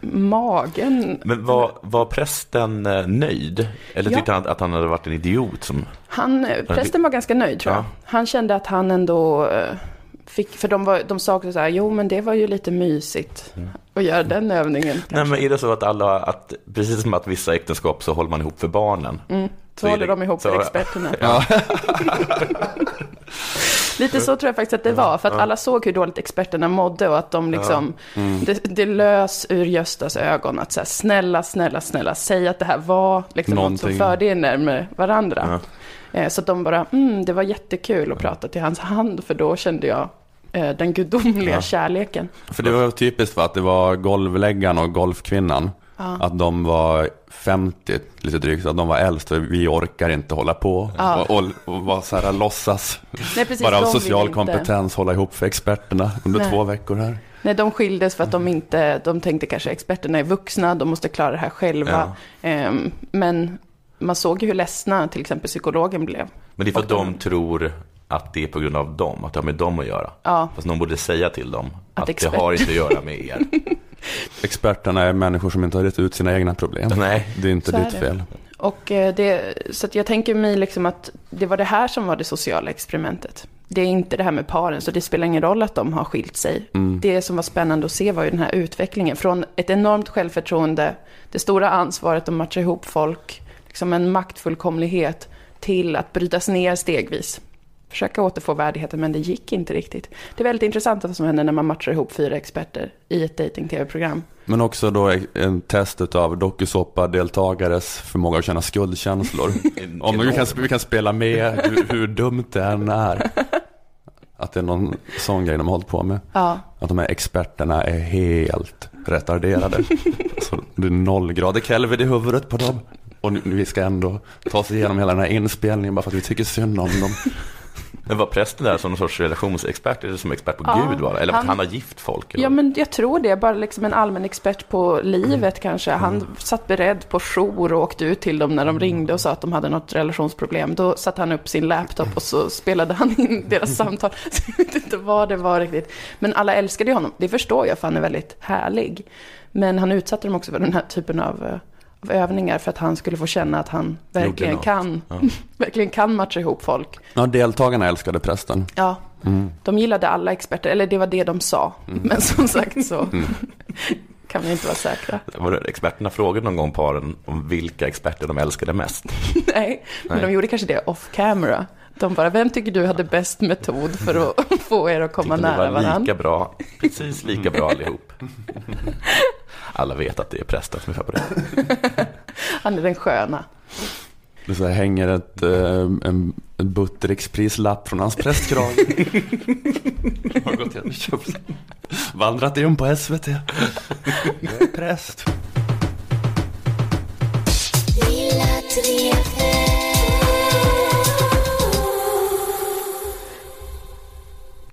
magen... Men var, var prästen eh, nöjd? Eller Ja. tyckte han att han hade varit en idiot? Som... Han, eh, prästen var ganska nöjd tror jag. Ja. Han kände att han ändå eh, fick, för de, var, de sa också så här, jo men det var ju lite mysigt Mm. att göra den övningen. Nej, men är det så att alla, att precis som att vissa äktenskap så håller man ihop för barnen? Mm, så är håller det- de ihop så- för experterna. Ja. Lite så tror jag faktiskt att det var, för att alla såg hur dåligt experterna mådde och att de liksom. Mm. det, det lös ur Göstas ögon att så här, snälla, snälla, snälla, säg att det här var liksom något som förde er närmare varandra. Eh, Så att de bara, mm, det var jättekul att prata till hans hand, för då kände jag eh, den gudomliga Ja. kärleken. För det var typiskt för att det var golvläggaren och golfkvinnan. Ja. Att de var 50 lite drygt, att de var äldst. för Vi orkar inte hålla på Ja. och, och, och vara så här låtsas. Nej, precis, bara av social kompetens hålla ihop för experterna under Nej. två veckor här. Nej, de skildes för att de inte, de tänkte kanske experterna är vuxna, de måste klara det här själva. Ehm, men man såg ju hur ledsna till exempel psykologen blev. Men det är för att de tror att det är på grund av dem, att det har med dem att göra. Ja. Fast någon borde säga till dem att, Att det har inte att göra med er. Experterna är människor som inte har rätt ut sina egna problem. Nej. Det är inte Så är ditt det. fel. Och eh, det, så att jag tänker mig liksom att det var det här som var det sociala experimentet. Det är inte det här med paren, så det spelar ingen roll att de har skilt sig. Mm. Det som var spännande att se var ju den här utvecklingen från ett enormt självförtroende, det stora ansvaret att matcha ihop folk, liksom en maktfullkomlighet, till att brytas ner stegvis. Försöka återfå värdigheten, men det gick inte riktigt. Det är väldigt intressant vad som händer när man matchar ihop fyra experter i ett dating-tv-program. Men också då en test av dokusåpa-deltagares förmåga att känna skuldkänslor. Om vi kan, vi kan spela med hur, hur dumt det än är. Att det är någon sån grej de har hållit på med. Ja. Att de här experterna är helt retarderade. Så det är noll grader Kelvin i huvudet på dem. Och nu- vi ska ändå ta oss igenom hela den här inspelningen bara för att vi tycker synd om dem. Men var prästen där som någon sorts relationsexpert, eller som expert på Ja, Gud? Var? det? Eller att han- han har gift folk? Eller? Ja, men jag tror det. Bara liksom en allmän expert på livet kanske. Han satt beredd på jour och åkte ut till dem när de ringde och sa att de hade något relationsproblem. Då satte han upp sin laptop och så spelade han in deras samtal. Så jag vet inte vad det var riktigt. Men alla älskade ju honom. Det förstår jag, för han är väldigt härlig. Men han utsatte dem också för den här typen av, eh, av övningar för att han skulle få känna att han verkligen kan, Ja. verkligen kan matcha ihop folk. Ja, deltagarna älskade prästen. Ja, Mm. de gillade alla experter, eller det var det de sa. Men som sagt så Mm. kan vi inte vara säkra. Var det experterna frågade någon gång paren om vilka experter de älskade mest? Nej, men Nej. de gjorde kanske det off camera. De bara, vem tycker du hade bäst metod för att få er att komma Tyckte de nära var varandra? lika bra, precis lika bra allihop. Alla vet att det är prästen som är favorit. Han är den sköna. Det så här hänger ett, eh, en, en Buttericks-prislapp från hans prästkrage. Har gått igenom och köpt. Vandrat in på SVT. Jag är präst.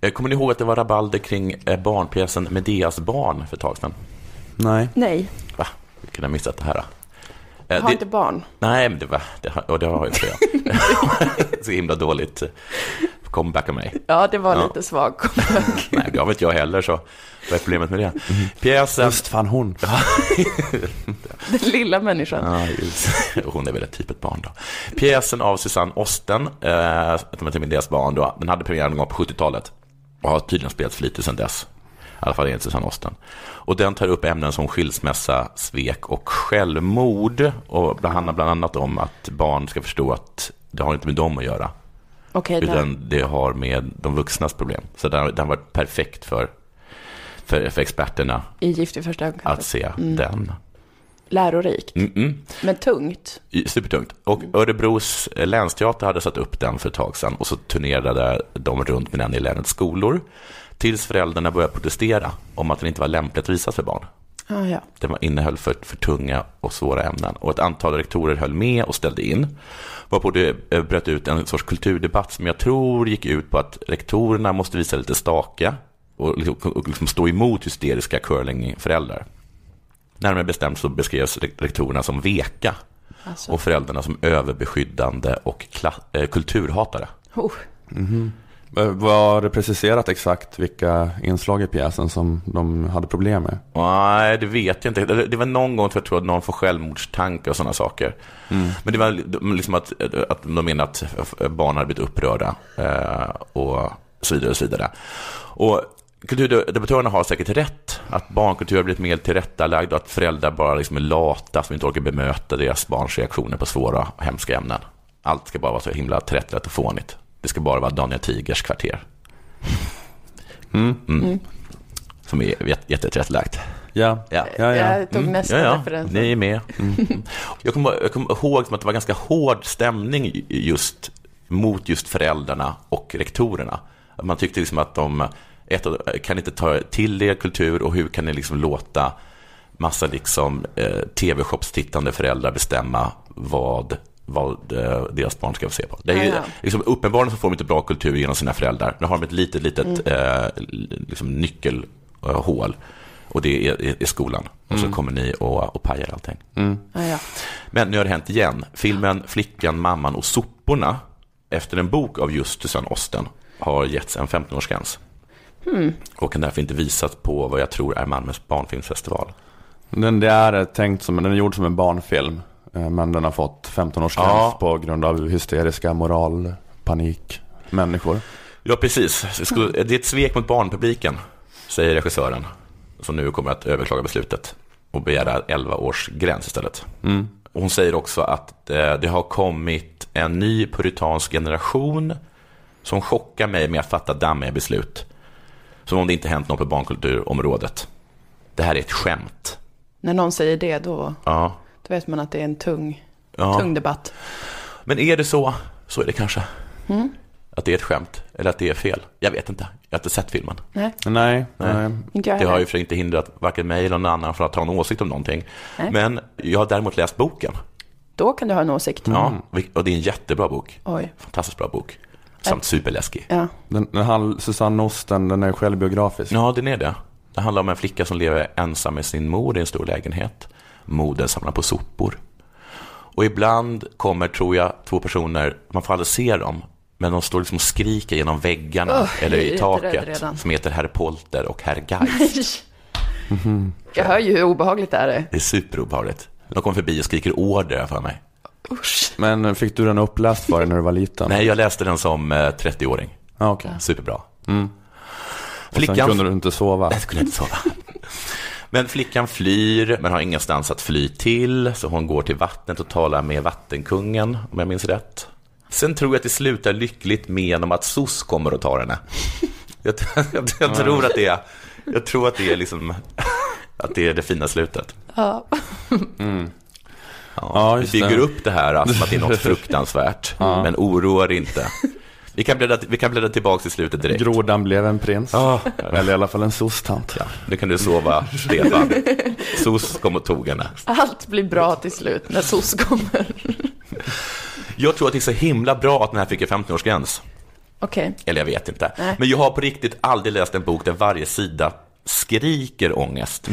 Eh, Kommer ni ihåg att det var rabalder kring eh, barnpjäsen Medeas barn för ett tag sedan? Nej. Nej, Va? Vi kunde ha missat det här. då. jag Eh, har det- inte barn. Nej, men det var, det, och det har jag inte jag. Så himla dåligt eh, comeback av mig. Ja, det var Ja. lite svag. Nej, det har väl inte jag heller, så vad är problemet med det? Pjäsen... Just fan hon. Den lilla människan. Ja, just. Hon är väl ett typ ett barn då. Pjäsen av Susanne Osten, eh, som heter Medeas barn, då, den hade premiär någon gång på 70-talet. Och har tydligen spelats flitigt sedan dess. I alla fall enligt Susanne Osten. Och den tar upp ämnen som skilsmässa, svek och självmord. Och det handlar bland annat om att barn ska förstå att det har inte med dem att göra. Där. utan det har med de vuxnas problem. Så den, den varit perfekt för, för, för experterna I Gift i första ögonkastet. att se Mm. den. Lärorikt, Mm -mm. men tungt. Supertungt. Och Örebros eh, länsteater hade satt upp den för ett tag sedan och så turnerade de runt med den i länets skolor. Tills föräldrarna började protestera om att den inte var lämpligt att visas för barn. Ah, ja. Den var, innehöll för, för tunga och svåra ämnen. Och ett antal rektorer höll med och ställde in. Varpå det eh, bröt ut en sorts kulturdebatt som jag tror gick ut på att rektorerna måste visa lite staka och, liksom- och liksom stå emot hysteriska curlingföräldrar. Närmare bestämt så beskrevs re- rektorerna som veka Alltså. och föräldrarna som överbeskyddande och kla- eh, kulturhatare. Oh. Mhm. Var det preciserat exakt vilka inslag i pjäsen som de hade problem med? Nej, det vet jag inte. Det var någon gång tror jag tror att någon får självmordstankar och sådana saker. Mm. Men det var liksom att, att de menar att barn hade blivit upprörda eh, och så vidare. Och så vidare. Och kulturdebattörerna har säkert rätt. Att barnkultur har blivit mer tillrättalagd och att föräldrar bara liksom är lata som inte orkar bemöta deras barns reaktioner på svåra och hemska ämnen. Allt ska bara vara så himla tillrättalagt och fånigt. Det ska bara vara Daniel Tigers kvarter. Mm. Mm. Som är jätte- jättetillrättalagt. Ja. Ja. Ja, ja. Jag tog nästa ja, ja. referens. Ni är med. Mm. Jag kommer jag kommer ihåg som att det var ganska hård stämning just mot just föräldrarna och rektorerna. Man tyckte liksom att de ett, kan inte ta till er kultur och hur kan ni liksom låta massa liksom, eh, tv-shopstittande föräldrar bestämma vad, vad eh, deras barn ska få se på. Det är ju, Ja, ja. liksom, uppenbarligen så får de inte bra kultur genom sina föräldrar. Nu har de ett litet, litet eh, liksom nyckelhål och det är, är, är skolan. Och så Mm. kommer ni och, och pajar allting. Mm. Ja. Men nu har det hänt igen. Filmen Flickan, mamman och soporna efter en bok av just Susanne Osten har getts en 15-årsgräns Hmm. och kan därför inte visas på vad jag tror är Malmös barnfilmsfestival. Den det är tänkt som, den är gjord som en barnfilm. eh, Men den har fått 15-årsgräns Ja. på grund av hysteriska moral, panik, människor. Ja, precis. Det är ett svek mot barnpubliken, säger regissören, som nu kommer att överklaga beslutet och begära 11 års gräns istället. Mm. Hon säger också att eh, det har kommit en ny puritansk generation som chockar mig med att fatta dammiga beslut. Som om det inte hänt något på barnkulturområdet. Det här är ett skämt. När någon säger det, då, Ja. då vet man att det är en tung, Ja. tung debatt. Men är det så, så är det kanske. Mm. Att det är ett skämt, eller att det är fel. Jag vet inte. Jag har inte sett filmen. Nej. Nej, nej. Det har ju för inte hindrat varken mig eller någon annan från att ha en åsikt om någonting. Nej. Men jag har däremot läst boken. Då kan du ha en åsikt. Ja, och det är en jättebra bok. Oj. Fantastiskt bra bok. Samt superläskig. Ja. Den, den handl- Susanne Osten, den är självbiografisk. Ja, den är det. Det handlar om en flicka som lever ensam med sin mor i en stor lägenhet. Modern samlar på sopor. Och ibland kommer, tror jag, två personer, man får aldrig se dem, men de står liksom och skriker genom väggarna Åh, eller i taket, som heter Herr Polter och Herr Geist. Jag hör ju hur obehagligt det är. Det är superobehagligt. De kommer förbi och skriker order för mig. Usch. Men fick du den uppläst för dig när du var liten? Nej, jag läste den som eh, 30-åring. Ah, okej. Superbra. Mm. Och sen kunde du inte sova? Jag kunde inte sova. Men flickan flyr, men har ingenstans att fly till, så hon går till vattnet och talar med vattenkungen, om jag minns rätt. Sen tror jag att det slutar lyckligt med om att SOS kommer och tar henne. Jag, jag, jag tror att det är, jag tror att det är liksom, att det är det fina slutet. Ja. Mm. Ja, Ja, vi bygger det. upp det här som att det är något fruktansvärt, Ja. men oroa er inte. Vi kan bläddra, vi kan bläddra tillbaka till slutet direkt. Grodan blev en prins. Ja. Eller i alla fall en sostant. Ja, nu kan du sova, Stefan. SOS kom och tog henne. Allt blir bra till slut när SOS kommer. Jag tror att det är så himla bra att den här fick en 15-årsgräns. Okej. Eller jag vet inte. Nej. Men jag har på riktigt aldrig läst en bok där varje sida skriker ångest.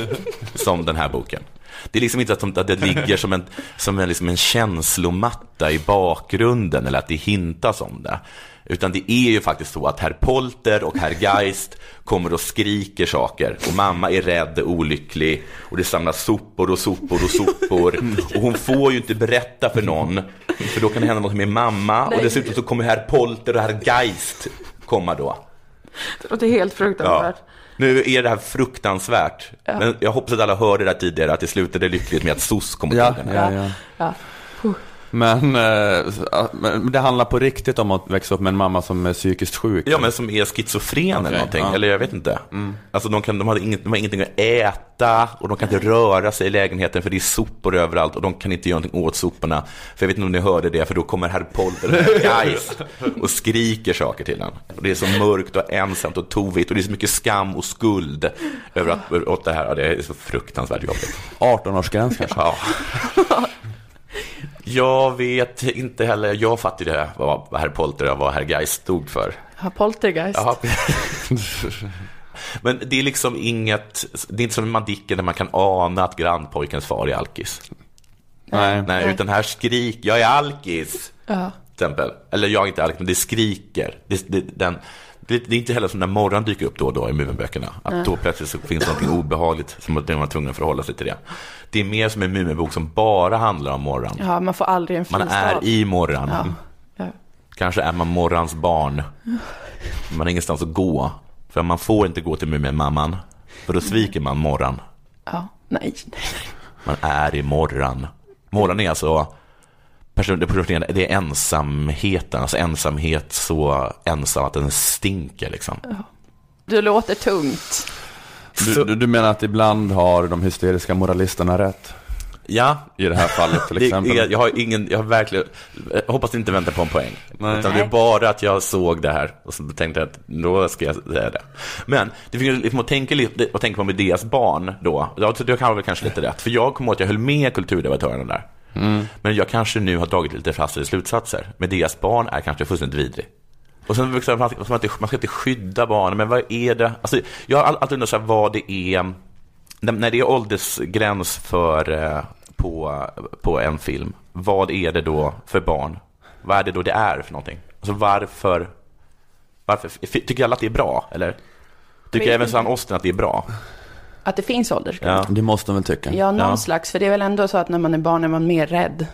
som den här boken. Det är liksom inte att att det ligger som en, som en, liksom en känslomatta i bakgrunden eller att det hintas om det. Utan det är ju faktiskt så att herr Polter och herr Geist kommer och skriker saker och mamma är rädd och olycklig och det samlas sopor och sopor och sopor och hon får ju inte berätta för någon för då kan det hända något med mamma och dessutom så kommer herr Polter och herr Geist komma då. Det låter helt Ja. Nu är det här fruktansvärt. Ja. Men jag hoppas att alla hörde det här tidigare, att det slutade lyckligt med att SOS kom och Ja, tog henne. Men, eh, men det handlar på riktigt om att växa upp med en mamma som är psykiskt sjuk. Ja, men som är schizofren eller Okej, någonting. ja. Eller jag vet inte. Mm. Alltså de, kan, de, hade inget, de har ingenting att äta och de kan inte röra sig i lägenheten för det är sopor överallt och de kan inte göra någonting åt soporna. För jag vet inte om ni hörde det, för då kommer herr Polter och och skriker saker till honom. Och det är så mörkt och ensamt och tovigt och det är så mycket skam och skuld över att, åt det här. Ja, det är så fruktansvärt jobbigt. 18-årsgräns kanske? Ja. Jag vet inte heller, jag fattade det, vad vad herr Polter och vad herr Geist stod för. Ja, poltergeist. Ja. Men det är liksom inget, det är inte som i Madicken där man kan ana att grannpojkens far är alkis. Nej. Nej, utan här skrik, jag är alkis. Ja. till exempel. Eller jag är inte Alex, men det skriker. Det, det, den, det, det är inte heller som när morgon dyker upp då och då i Muminböckerna. Att Nej. då plötsligt så finns något obehagligt som att man var tvungen att förhålla sig till det. Det är mer som en Muminbok som bara handlar om morgon. Ja, man får aldrig en fristad. Man är i morgon. Ja. Ja. Kanske är man morgons barn. Man har ingenstans att gå. För man får inte gå till Muminmamman. För då sviker man morgon. Ja, nej. Man är i morgon. Morgon är alltså person, det, är ensamheten. Alltså ensamhet så ensam att den stinker liksom. Du låter tungt. Du, du, du menar att ibland har de hysteriska moralisterna rätt? Ja. I det här fallet till exempel? är, jag har ingen, jag har verkligen, jag hoppas inte vänta på en poäng. Nej. Utan det är bara att jag såg det här och så tänkte jag att då ska jag säga det. Men det finns liksom att tänka, lite- att tänka på Medeas barn då. Jag, jag kan väl kanske lite rätt. För jag kommer ihåg att jag höll med kulturdebattörerna där. Mm. Men jag kanske nu har dragit lite fastare slutsatser. Medeas barn är kanske fullständigt vidrig. Och sen man, man, ska inte skydda barnen, men vad är det? Alltså, jag har all- alltid undrat så här, vad det är, när, när det är åldersgräns för, eh, på, på en film, vad är det då för barn? Vad är det då det är för någonting? Alltså varför, varför tycker alla att det är bra, eller? Tycker Vet även. Susanne Osten att det är bra? Att det finns åldersgräns. Det måste de väl tycka? Ja, någon slags. För det är väl ändå så att när man är barn är man mer rädd.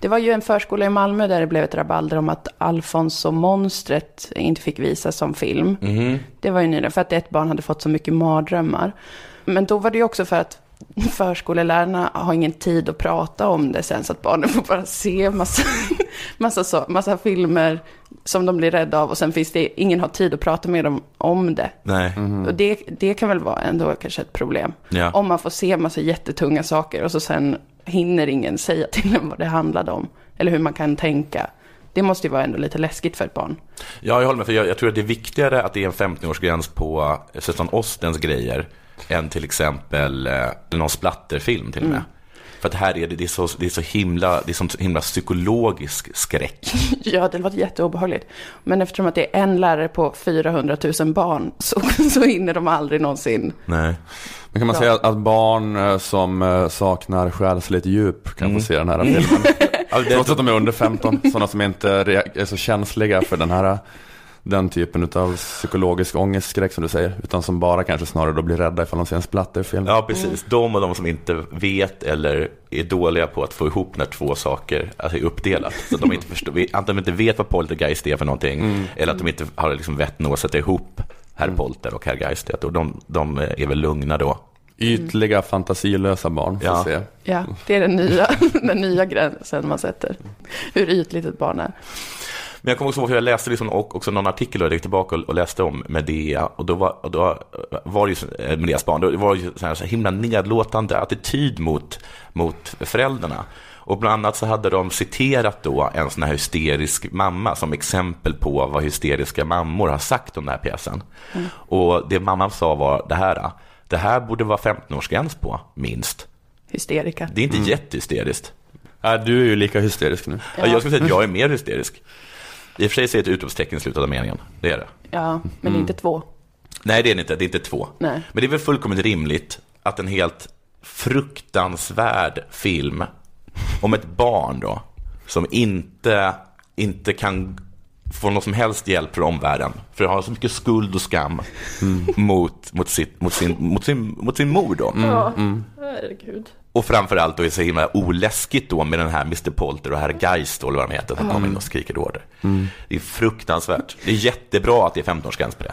Det var ju en förskola i Malmö där det blev ett rabalder om att Alfons och monstret inte fick visas som film. Mhm. Det var ju nyligen för att ett barn hade fått så mycket mardrömmar. Men då var det ju också för att förskolelärarna har ingen tid att prata om det sen så att barnen får bara se massa, massa, så, massa filmer som de blir rädda av och sen finns det, ingen har tid att prata med dem om det. Nej. Och det, det kan väl vara ändå kanske ett problem. Ja. Om man får se massa jättetunga saker och så sen hinner ingen säga till en vad det handlade om. Eller hur man kan tänka. Det måste ju vara ändå lite läskigt för ett barn. Ja, jag håller med. För jag, jag tror att det är viktigare att det är en 15-årsgräns på eh, Susanne Ostens grejer än till exempel eh, någon splatterfilm till och med. Mm. För att här är det, det, är så, det är så himla, det är så himla psykologisk skräck. Ja, det låter jätteobehagligt. Men eftersom att det är en lärare på 400 000 barn så, så hinner de aldrig någonsin. Nej. Men kan man säga att barn eh, som eh, saknar själsligt djup kan få se den här filmen? Trots att de är under 15, sådana som inte är så känsliga för den här den typen av psykologisk ångestskräck som du säger, utan som bara kanske snarare då blir rädda ifall de ser en splatterfilm. Ja, precis. De och de som inte vet eller är dåliga på att få ihop när två saker alltså, är uppdelat. Så att de inte förstår, antingen de inte vet vad poltergeist är för någonting, Mm. eller att de inte har liksom vett nog att sätta ihop herr Polter och herr Geist. Och de, de är väl lugna då. Ytliga, fantasilösa barn får Ja. se. Ja, det är den nya, den nya gränsen man sätter. Hur ytligt ett barn är. Men jag kommer också ihåg att jag läste liksom också någon artikel och jag gick tillbaka och läste om Medea. Och då var, och då var det ju, eh, Medeas barn, då var det ju så här, så himla nedlåtande attityd mot, mot föräldrarna. Och bland annat så hade de citerat då en sån här hysterisk mamma som exempel på vad hysteriska mammor har sagt om den här pjäsen. Mm. Och det mamman sa var det här, det här borde vara 15-årsgräns på, minst. Hysterika. Det är inte jättehysteriskt. Ja, du är ju lika hysterisk nu. Ja. Jag skulle säga att jag är mer hysterisk. I och för sig så är det ett utropstecken i slutet av meningen. Det är det. Ja, men det är inte två. Nej, det är det inte. Det är inte två. Nej. Men det är väl fullkomligt rimligt att en helt fruktansvärd film om ett barn då, som inte, inte kan få någon som helst hjälp från omvärlden, för det har så mycket skuld och skam mot, mot, sitt, mot, sin, mot, sin, mot sin mor då. Ja, herregud. Och framförallt då är det så himla oläskigt då med den här Mr. Polter och herr Geist eller vad de heter, som kommer in och skriker order. Det är fruktansvärt. Det är jättebra att det är 15-årsgräns på det.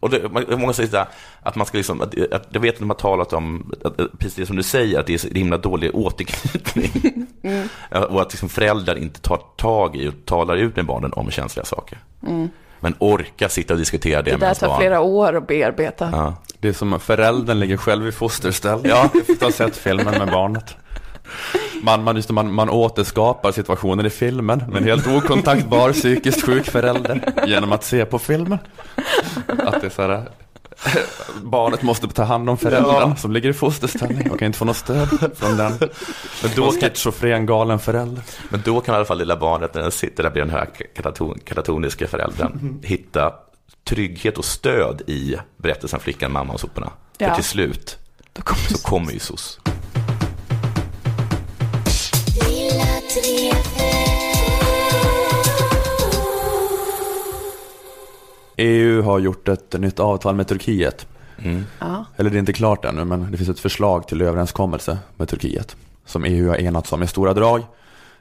Och det, många säger här, att man ska liksom, att, att, jag vet att de har talat om, att, precis det som du säger, att det är så himla dålig återknytning. Mm. Och att liksom föräldrar inte tar tag i och talar ut med barnen om känsliga saker. Mm. Men orka sitta och diskutera det, Det med där ens tar barn. flera år att bearbeta. Ja. Det är som att föräldern ligger själv i fosterställning Ja. efter att ha sett filmen med barnet. Man, man, just det, man, man återskapar situationen i filmen med en helt okontaktbar psykiskt sjuk förälder genom att se på filmen. Att det är så här, barnet måste ta hand om föräldern Ja. som ligger i fosterställning och kan inte få något stöd från den. Men då kan, schizofren galen förälder. Men då kan i alla fall lilla barnet, när den sitter där bredvid den här kataton, katatoniska föräldern, hitta trygghet och stöd i berättelsen Flickan, mamma och soporna. Ja. För till slut så kommer ju SOS. EU har gjort ett nytt avtal med Turkiet. Mm. Ja. Eller det är inte klart ännu, men det finns ett förslag till överenskommelse med Turkiet. Som EU har enats om i stora drag.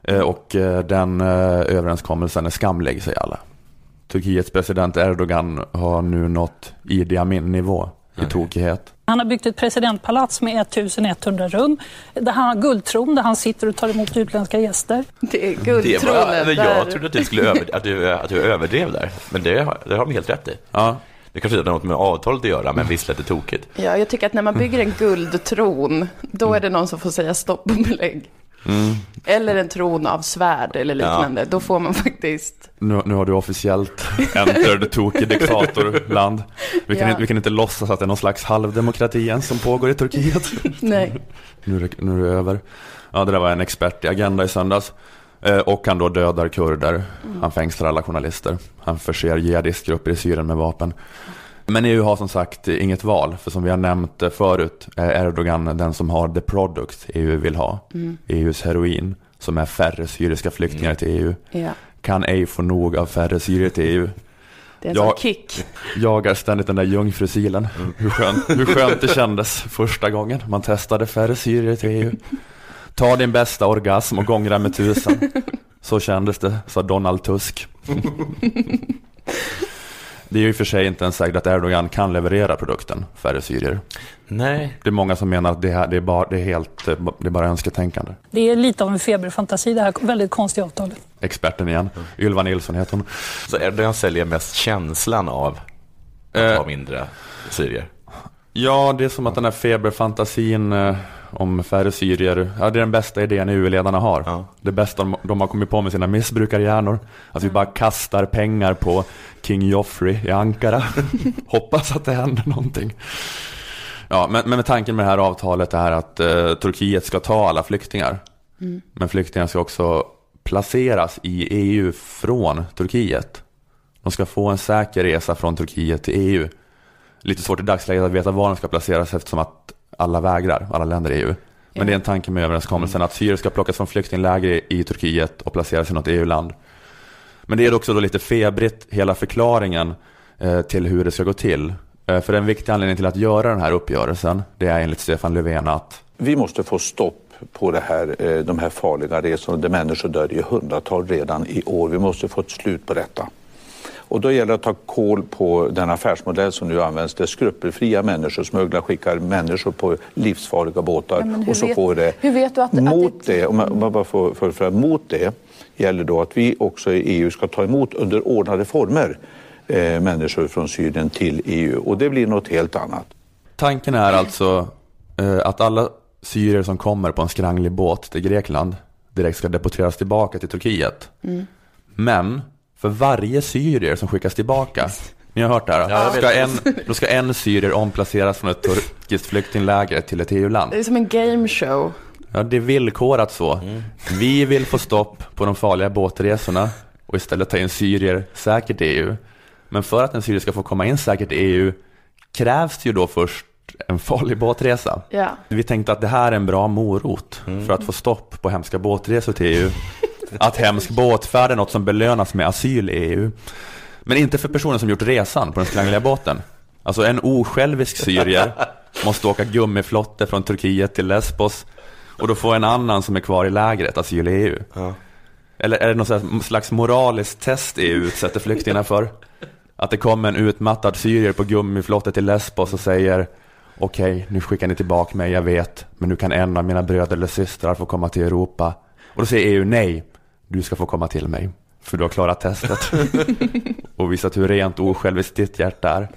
Eh, Och eh, den eh, överenskommelsen är skamlig, säger alla. Turkiets president Erdogan har nu nått Idi Amin-nivå i tokighet. Han har byggt ett presidentpalats med 1100 rum. Där han har guldtron där han sitter och tar emot utländska gäster. Det är Det guldtronen. var, där- jag trodde att du, skulle över, att, du, att du överdrev där, men det, har- det har de helt rätt i. Ja. Det kanske inte har något med avtalet att göra, men visst lät det tokigt. Ja, jag tycker att när man bygger en guldtron, då är det någon som får säga stopp och belägg. Mm. Eller en tron av svärd eller liknande. Då får man faktiskt... Nu, nu har du officiellt entered tokig diktatorland. Vi kan, Ja. inte, vi kan inte låtsas att det är någon slags halvdemokrati ens som pågår i Turkiet. Nej. Nu nu är det över. Ja, det där var en expert i Agenda i söndags. Eh, och han då dödar kurder. Han fängslar alla journalister. Han förser jihadistgrupper i Syrien med vapen. Men EU har som sagt inget val. För som vi har nämnt eh, förut är Erdogan den som har the product EU vill ha. Mm. EUs heroin. Som är färre syriska flyktingar till EU. Ja. Kan ej få nog av färre syrier till EU. Det är en Jag- kick. Jagar ständigt den där jungfrusilen. Hur, skönt, hur skönt det kändes första gången man testade färre syrier till EU. Ta din bästa orgasm och gångra med tusen. Så kändes det, sa Donald Tusk. Det är ju i och för sig inte ens säkert att Erdogan kan leverera produkten färre syrier. Nej. Det är många som menar att det, här, det, är, bara, det är helt, eh, det är bara önsketänkande. Det är lite av en feberfantasi det här väldigt konstiga avtalet. Experten igen, Ylva Nilsson heter hon. Så Erdogan säljer mest känslan av att ha mindre syrier. Ja, det är som att den här feberfantasin eh, om färre syrier, ja det är den bästa idén EU-ledarna har. Det bästa de, de har kommit på med sina missbrukarhjärnor. Att vi bara kastar pengar på King Joffrey i Ankara. Hoppas att det händer någonting. Ja, men, men med tanken med det här avtalet är att eh, Turkiet ska ta alla flyktingar. Mm. Men flyktingar ska också placeras i EU från Turkiet. De ska få en säker resa från Turkiet till EU. Lite svårt i dagsläget att veta var de ska placeras eftersom att alla vägrar, alla länder i EU. Men det är en tanke med överenskommelsen att syrier ska plockas från flyktingläger i Turkiet och placeras i något EU-land. Men det är också då lite febrigt, hela förklaringen eh, till hur det ska gå till. Eh, för en viktig anledning till att göra den här uppgörelsen, det är enligt Stefan Löfven att Vi måste få stopp på det här, eh, de här farliga resorna där människor dör i hundratal redan i år. Vi måste få ett slut på detta. Och då gäller det att ta koll på den affärsmodell som nu används där skrupelfria människor, smugglare skickar människor på livsfarliga båtar Ja, och så vet- får det hur vet du att- att mot det, om jag, om jag bara får förföra, mot det gäller då att vi också i EU ska ta emot under ordnade former eh, människor från Syrien till EU och det blir något helt annat. Tanken är alltså eh, att alla syrier som kommer på en skranglig båt till Grekland direkt ska deporteras tillbaka till Turkiet. Mm. Men för varje syrier som skickas tillbaka, ni har hört det här, Ja, ska en, då ska en syrier omplaceras från ett turkiskt flyktingläger till ett EU-land. Det är som en game show. Ja, det är villkorat så. Vi vill få stopp på de farliga båtresorna och istället ta in syrier säkert i EU. Men för att en syrier ska få komma in säkert i EU krävs det ju då först en farlig båtresa. Ja. Vi tänkte att det här är en bra morot för att få stopp på hemska båtresor till EU. Att hemsk båtfärd är något som belönas med asyl i EU. Men inte för personen som gjort resan på den skrangliga båten. Alltså en osjälvisk syrier måste åka gummiflotte från Turkiet till Lesbos och då får en annan som är kvar i lägret asyl i EU. Eller är det här slags moraliskt test EU utsätter flyktingarna för? Att det kommer en utmattad syrier på gummiflotte till Lesbos och säger Okej, nu skickar ni tillbaka mig, jag vet, men nu kan en av mina bröder eller systrar få komma till Europa. Och då säger EU nej, du ska få komma till mig, för du har klarat testet. och visat hur rent och osjälviskt ditt hjärta är.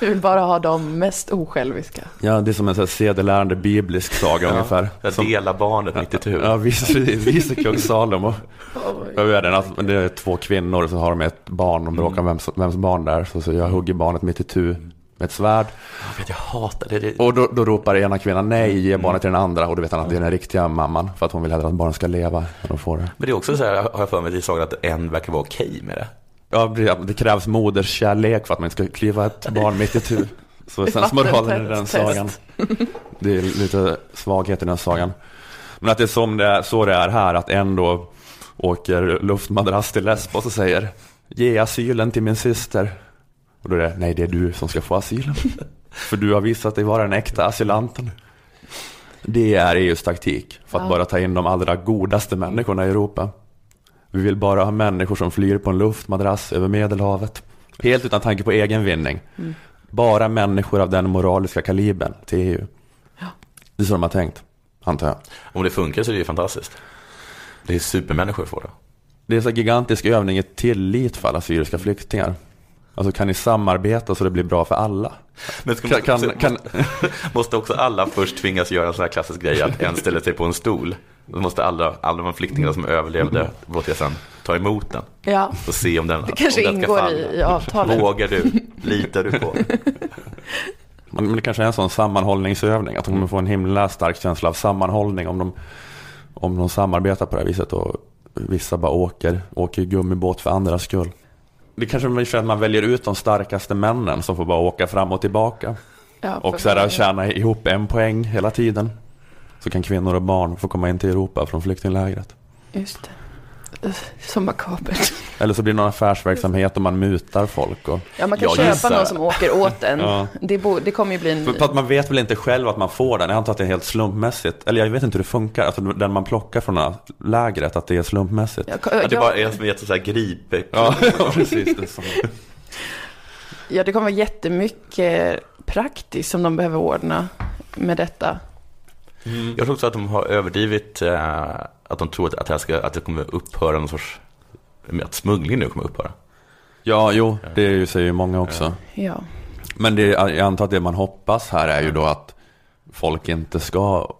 Vi vill bara ha de mest osjälviska. Ja, det är som en sedelärande biblisk saga Ja, ungefär. jag Som- delar barnet mitt itu. Ja, vice, kung Salomo. Det, är två kvinnor och så har de ett barn och bråkar om vems, vems barn det är. Så, så jag hugger barnet mitt itu med ett svärd. Jag, vet, jag hatar det. det. Och då, då ropar ena kvinnan nej, ge barnet till den andra. Och då vet han att det är den riktiga mamman. För att hon vill hellre att barnet ska leva när de får det. Men det är också så här, har jag för mig i sagan att en verkar vara okej med det. Ja, det, krävs moderskärlek för att man ska kliva ett barn mitt i tu. Så Ett sen moralen i den sagan. Det är lite svaghet i den sagan. Men att det är som det är, så det är här, att en då åker luftmadrass till Lesbos och säger Ge asylen till min syster. Och då är det, nej det är du som ska få asyl. För du har visat dig vara den äkta asylanten. Det är EUs taktik för att Ja. bara ta in de allra godaste människorna i Europa. Vi vill bara ha människor som flyr på en luftmadrass över Medelhavet. Helt utan tanke på egen vinning. Mm. Bara människor av den moraliska kalibern till EU. Det är så de har tänkt, antar jag. Om det funkar så är det ju fantastiskt. Det är supermänniskor får det. Det är en så gigantisk övning i tillit för alla syriska flyktingar. Alltså kan ni samarbeta så det blir bra för alla? Men ska kan, kan, måste, kan, måste också alla först tvingas göra en sån här klassisk grej att en ställer sig på en stol. Då måste alla, alla de flyktingar som överlevde båtresan ta emot den Ja. och se om den, Det kanske om den ska ingår falla. i- i avtalet. Vågar du? Litar du på? Men det kanske är en sån sammanhållningsövning. Att de kommer få en himla stark känsla av sammanhållning om de, om de samarbetar på det här viset. Och vissa bara åker, åker gummibåt för andras skull. Det kanske är för att man väljer ut de starkaste männen som får bara åka fram och tillbaka. Ja, och så här, tjäna ihop en poäng hela tiden. Så kan kvinnor och barn få komma in till Europa från flyktinglägret. Just det. Så makabert. Eller så blir det någon affärsverksamhet och man mutar folk. Och Ja, man kan Jag köpa gissar- någon som åker åt en. Ja. Det, bo, det kommer ju bli en... För, för att man vet väl inte själv att man får den. Jag antar att det är helt slumpmässigt. Eller jag vet inte hur det funkar. Alltså den man plockar från det här lägret, att det är slumpmässigt. Ja, Ja, det bara är som ett så här gripe. Ja, precis. Det så. Ja, det kommer vara jättemycket praktiskt som de behöver ordna med detta. Jag tror också att de har överdrivit eh, att de tror att, att, det ska, att det kommer upphöra någon sorts, att smugglingen nu kommer upphöra. Ja, jo, det är ju- säger ju många också. Ja. Men det, jag antar att det man hoppas här är ju då att folk inte ska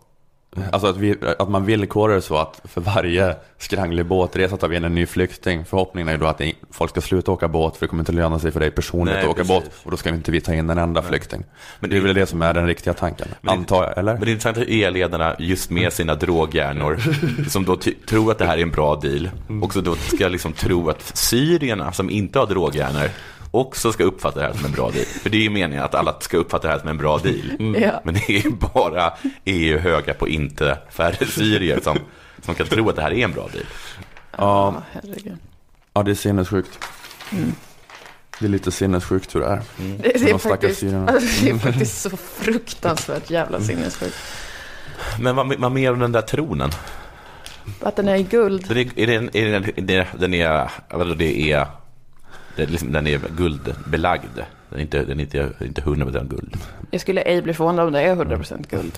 Alltså att, vi, att man villkorar det så att för varje skranglig båtresa tar vi in en ny flykting. Förhoppningen är ju då att folk ska sluta åka båt för det kommer inte löna sig för dig personligen Nej, att åka precis. båt. Och då ska inte vi ta in en enda flykting. Men det är väl det som är den riktiga tanken, Men antar jag, eller? Men det är intressant att e-ledarna just med sina droghjärnor som då tror att det här är en bra deal också då ska liksom tro att syrierna som inte har droghjärnor också ska uppfatta det här som en bra deal. För det är ju meningen att alla ska uppfatta det här som en bra deal. Mm. Ja. Men det är ju bara EU höga på inte färre syrier som, som kan tro att det här är en bra deal. Ja, herregud. ja det är sinnessjukt. Mm. Det är lite sinnessjukt hur det är. Det, Med det, är faktiskt, alltså, det är faktiskt så fruktansvärt jävla sinnessjukt. Men vad, vad mer om den där tronen? Att den är i guld. Den är, är den, är den, är den, den är, vadå, det är, det är liksom, den är guldbelagd. Den är inte, den är inte, inte 100% guld. Jag skulle ej bli förvånad om det är 100% guld.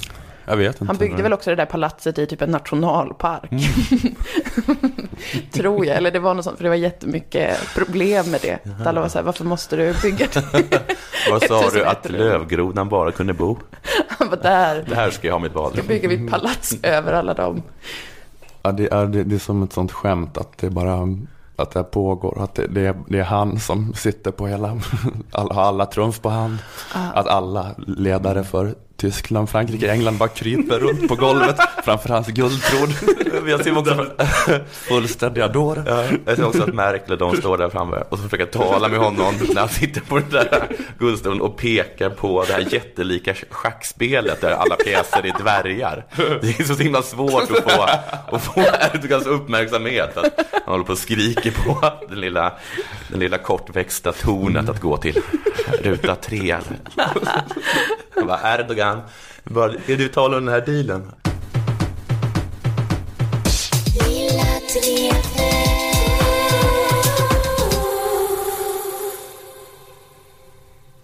Jag vet inte. Han byggde väl också det där palatset i typ en nationalpark. Tror jag, eller det var något sånt, för det var jättemycket problem med det. Att Alla var så här, varför måste du bygga det? Vad sa du 1001 att lövgrodan bara kunde bo? Han var där, Det här ska jag ha mitt då badrum. bygger vi palats över alla dem. Ja, det, är, det, det är som ett sånt skämt att det bara att det här pågår. Att det, det, är, det är han som sitter på hela, alla, har alla trumf på hand. Ah. Att alla ledare för Tyskland, Frankrike, England bara kryper runt på golvet framför hans guldtråd. Jag ser också, Fullständiga ja, jag ser också att Merkel de står där framme och så försöker tala med honom när han sitter på den där guldstolen och pekar på det här jättelika schackspelet där alla pjäser är dvärgar. Det är så himla svårt att få, att få Erdogans uppmärksamhet att han håller på och skriker på den lilla, den lilla kortväxta tornet att gå till ruta tre. Han bara, Erdogan, bara, är du talar om den här dealen?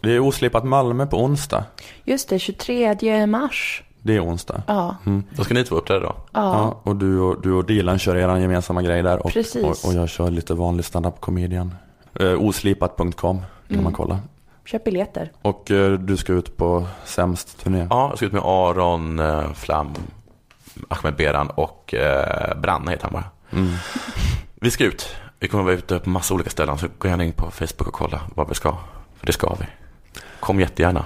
Det är oslipat Malmö på onsdag. Just det, 23 mars. Det är onsdag. Ja, Mm. Då ska ni två uppträda då? ja. Ja, och du och, du och Dilan kör er gemensamma grej där. Och, Precis. och, och jag kör lite vanlig stand-up comedian. Eh, oslipat.com kan Mm. man kolla. Köp biljetter. Och eh, du ska ut på sämst turné. Ja, jag ska ut med Aron, eh, Flam, Ahmed Beran och eh, Branne heter han bara. Mm. Vi ska ut. Vi kommer vara ute på massa olika ställen, så gå gärna in på Facebook och kolla vad vi ska. För det ska vi. Kom jättegärna.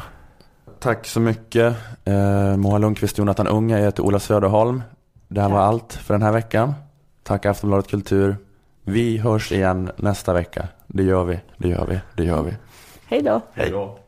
Tack så mycket. Eh, Moa Lundqvist, Jonathan Unge, jag heter Ola Söderholm. Det här var allt för den här veckan. Tack Aftonbladet Kultur. Vi hörs igen nästa vecka. Det gör vi, det gör vi, det gör vi. Hej då. Hej då.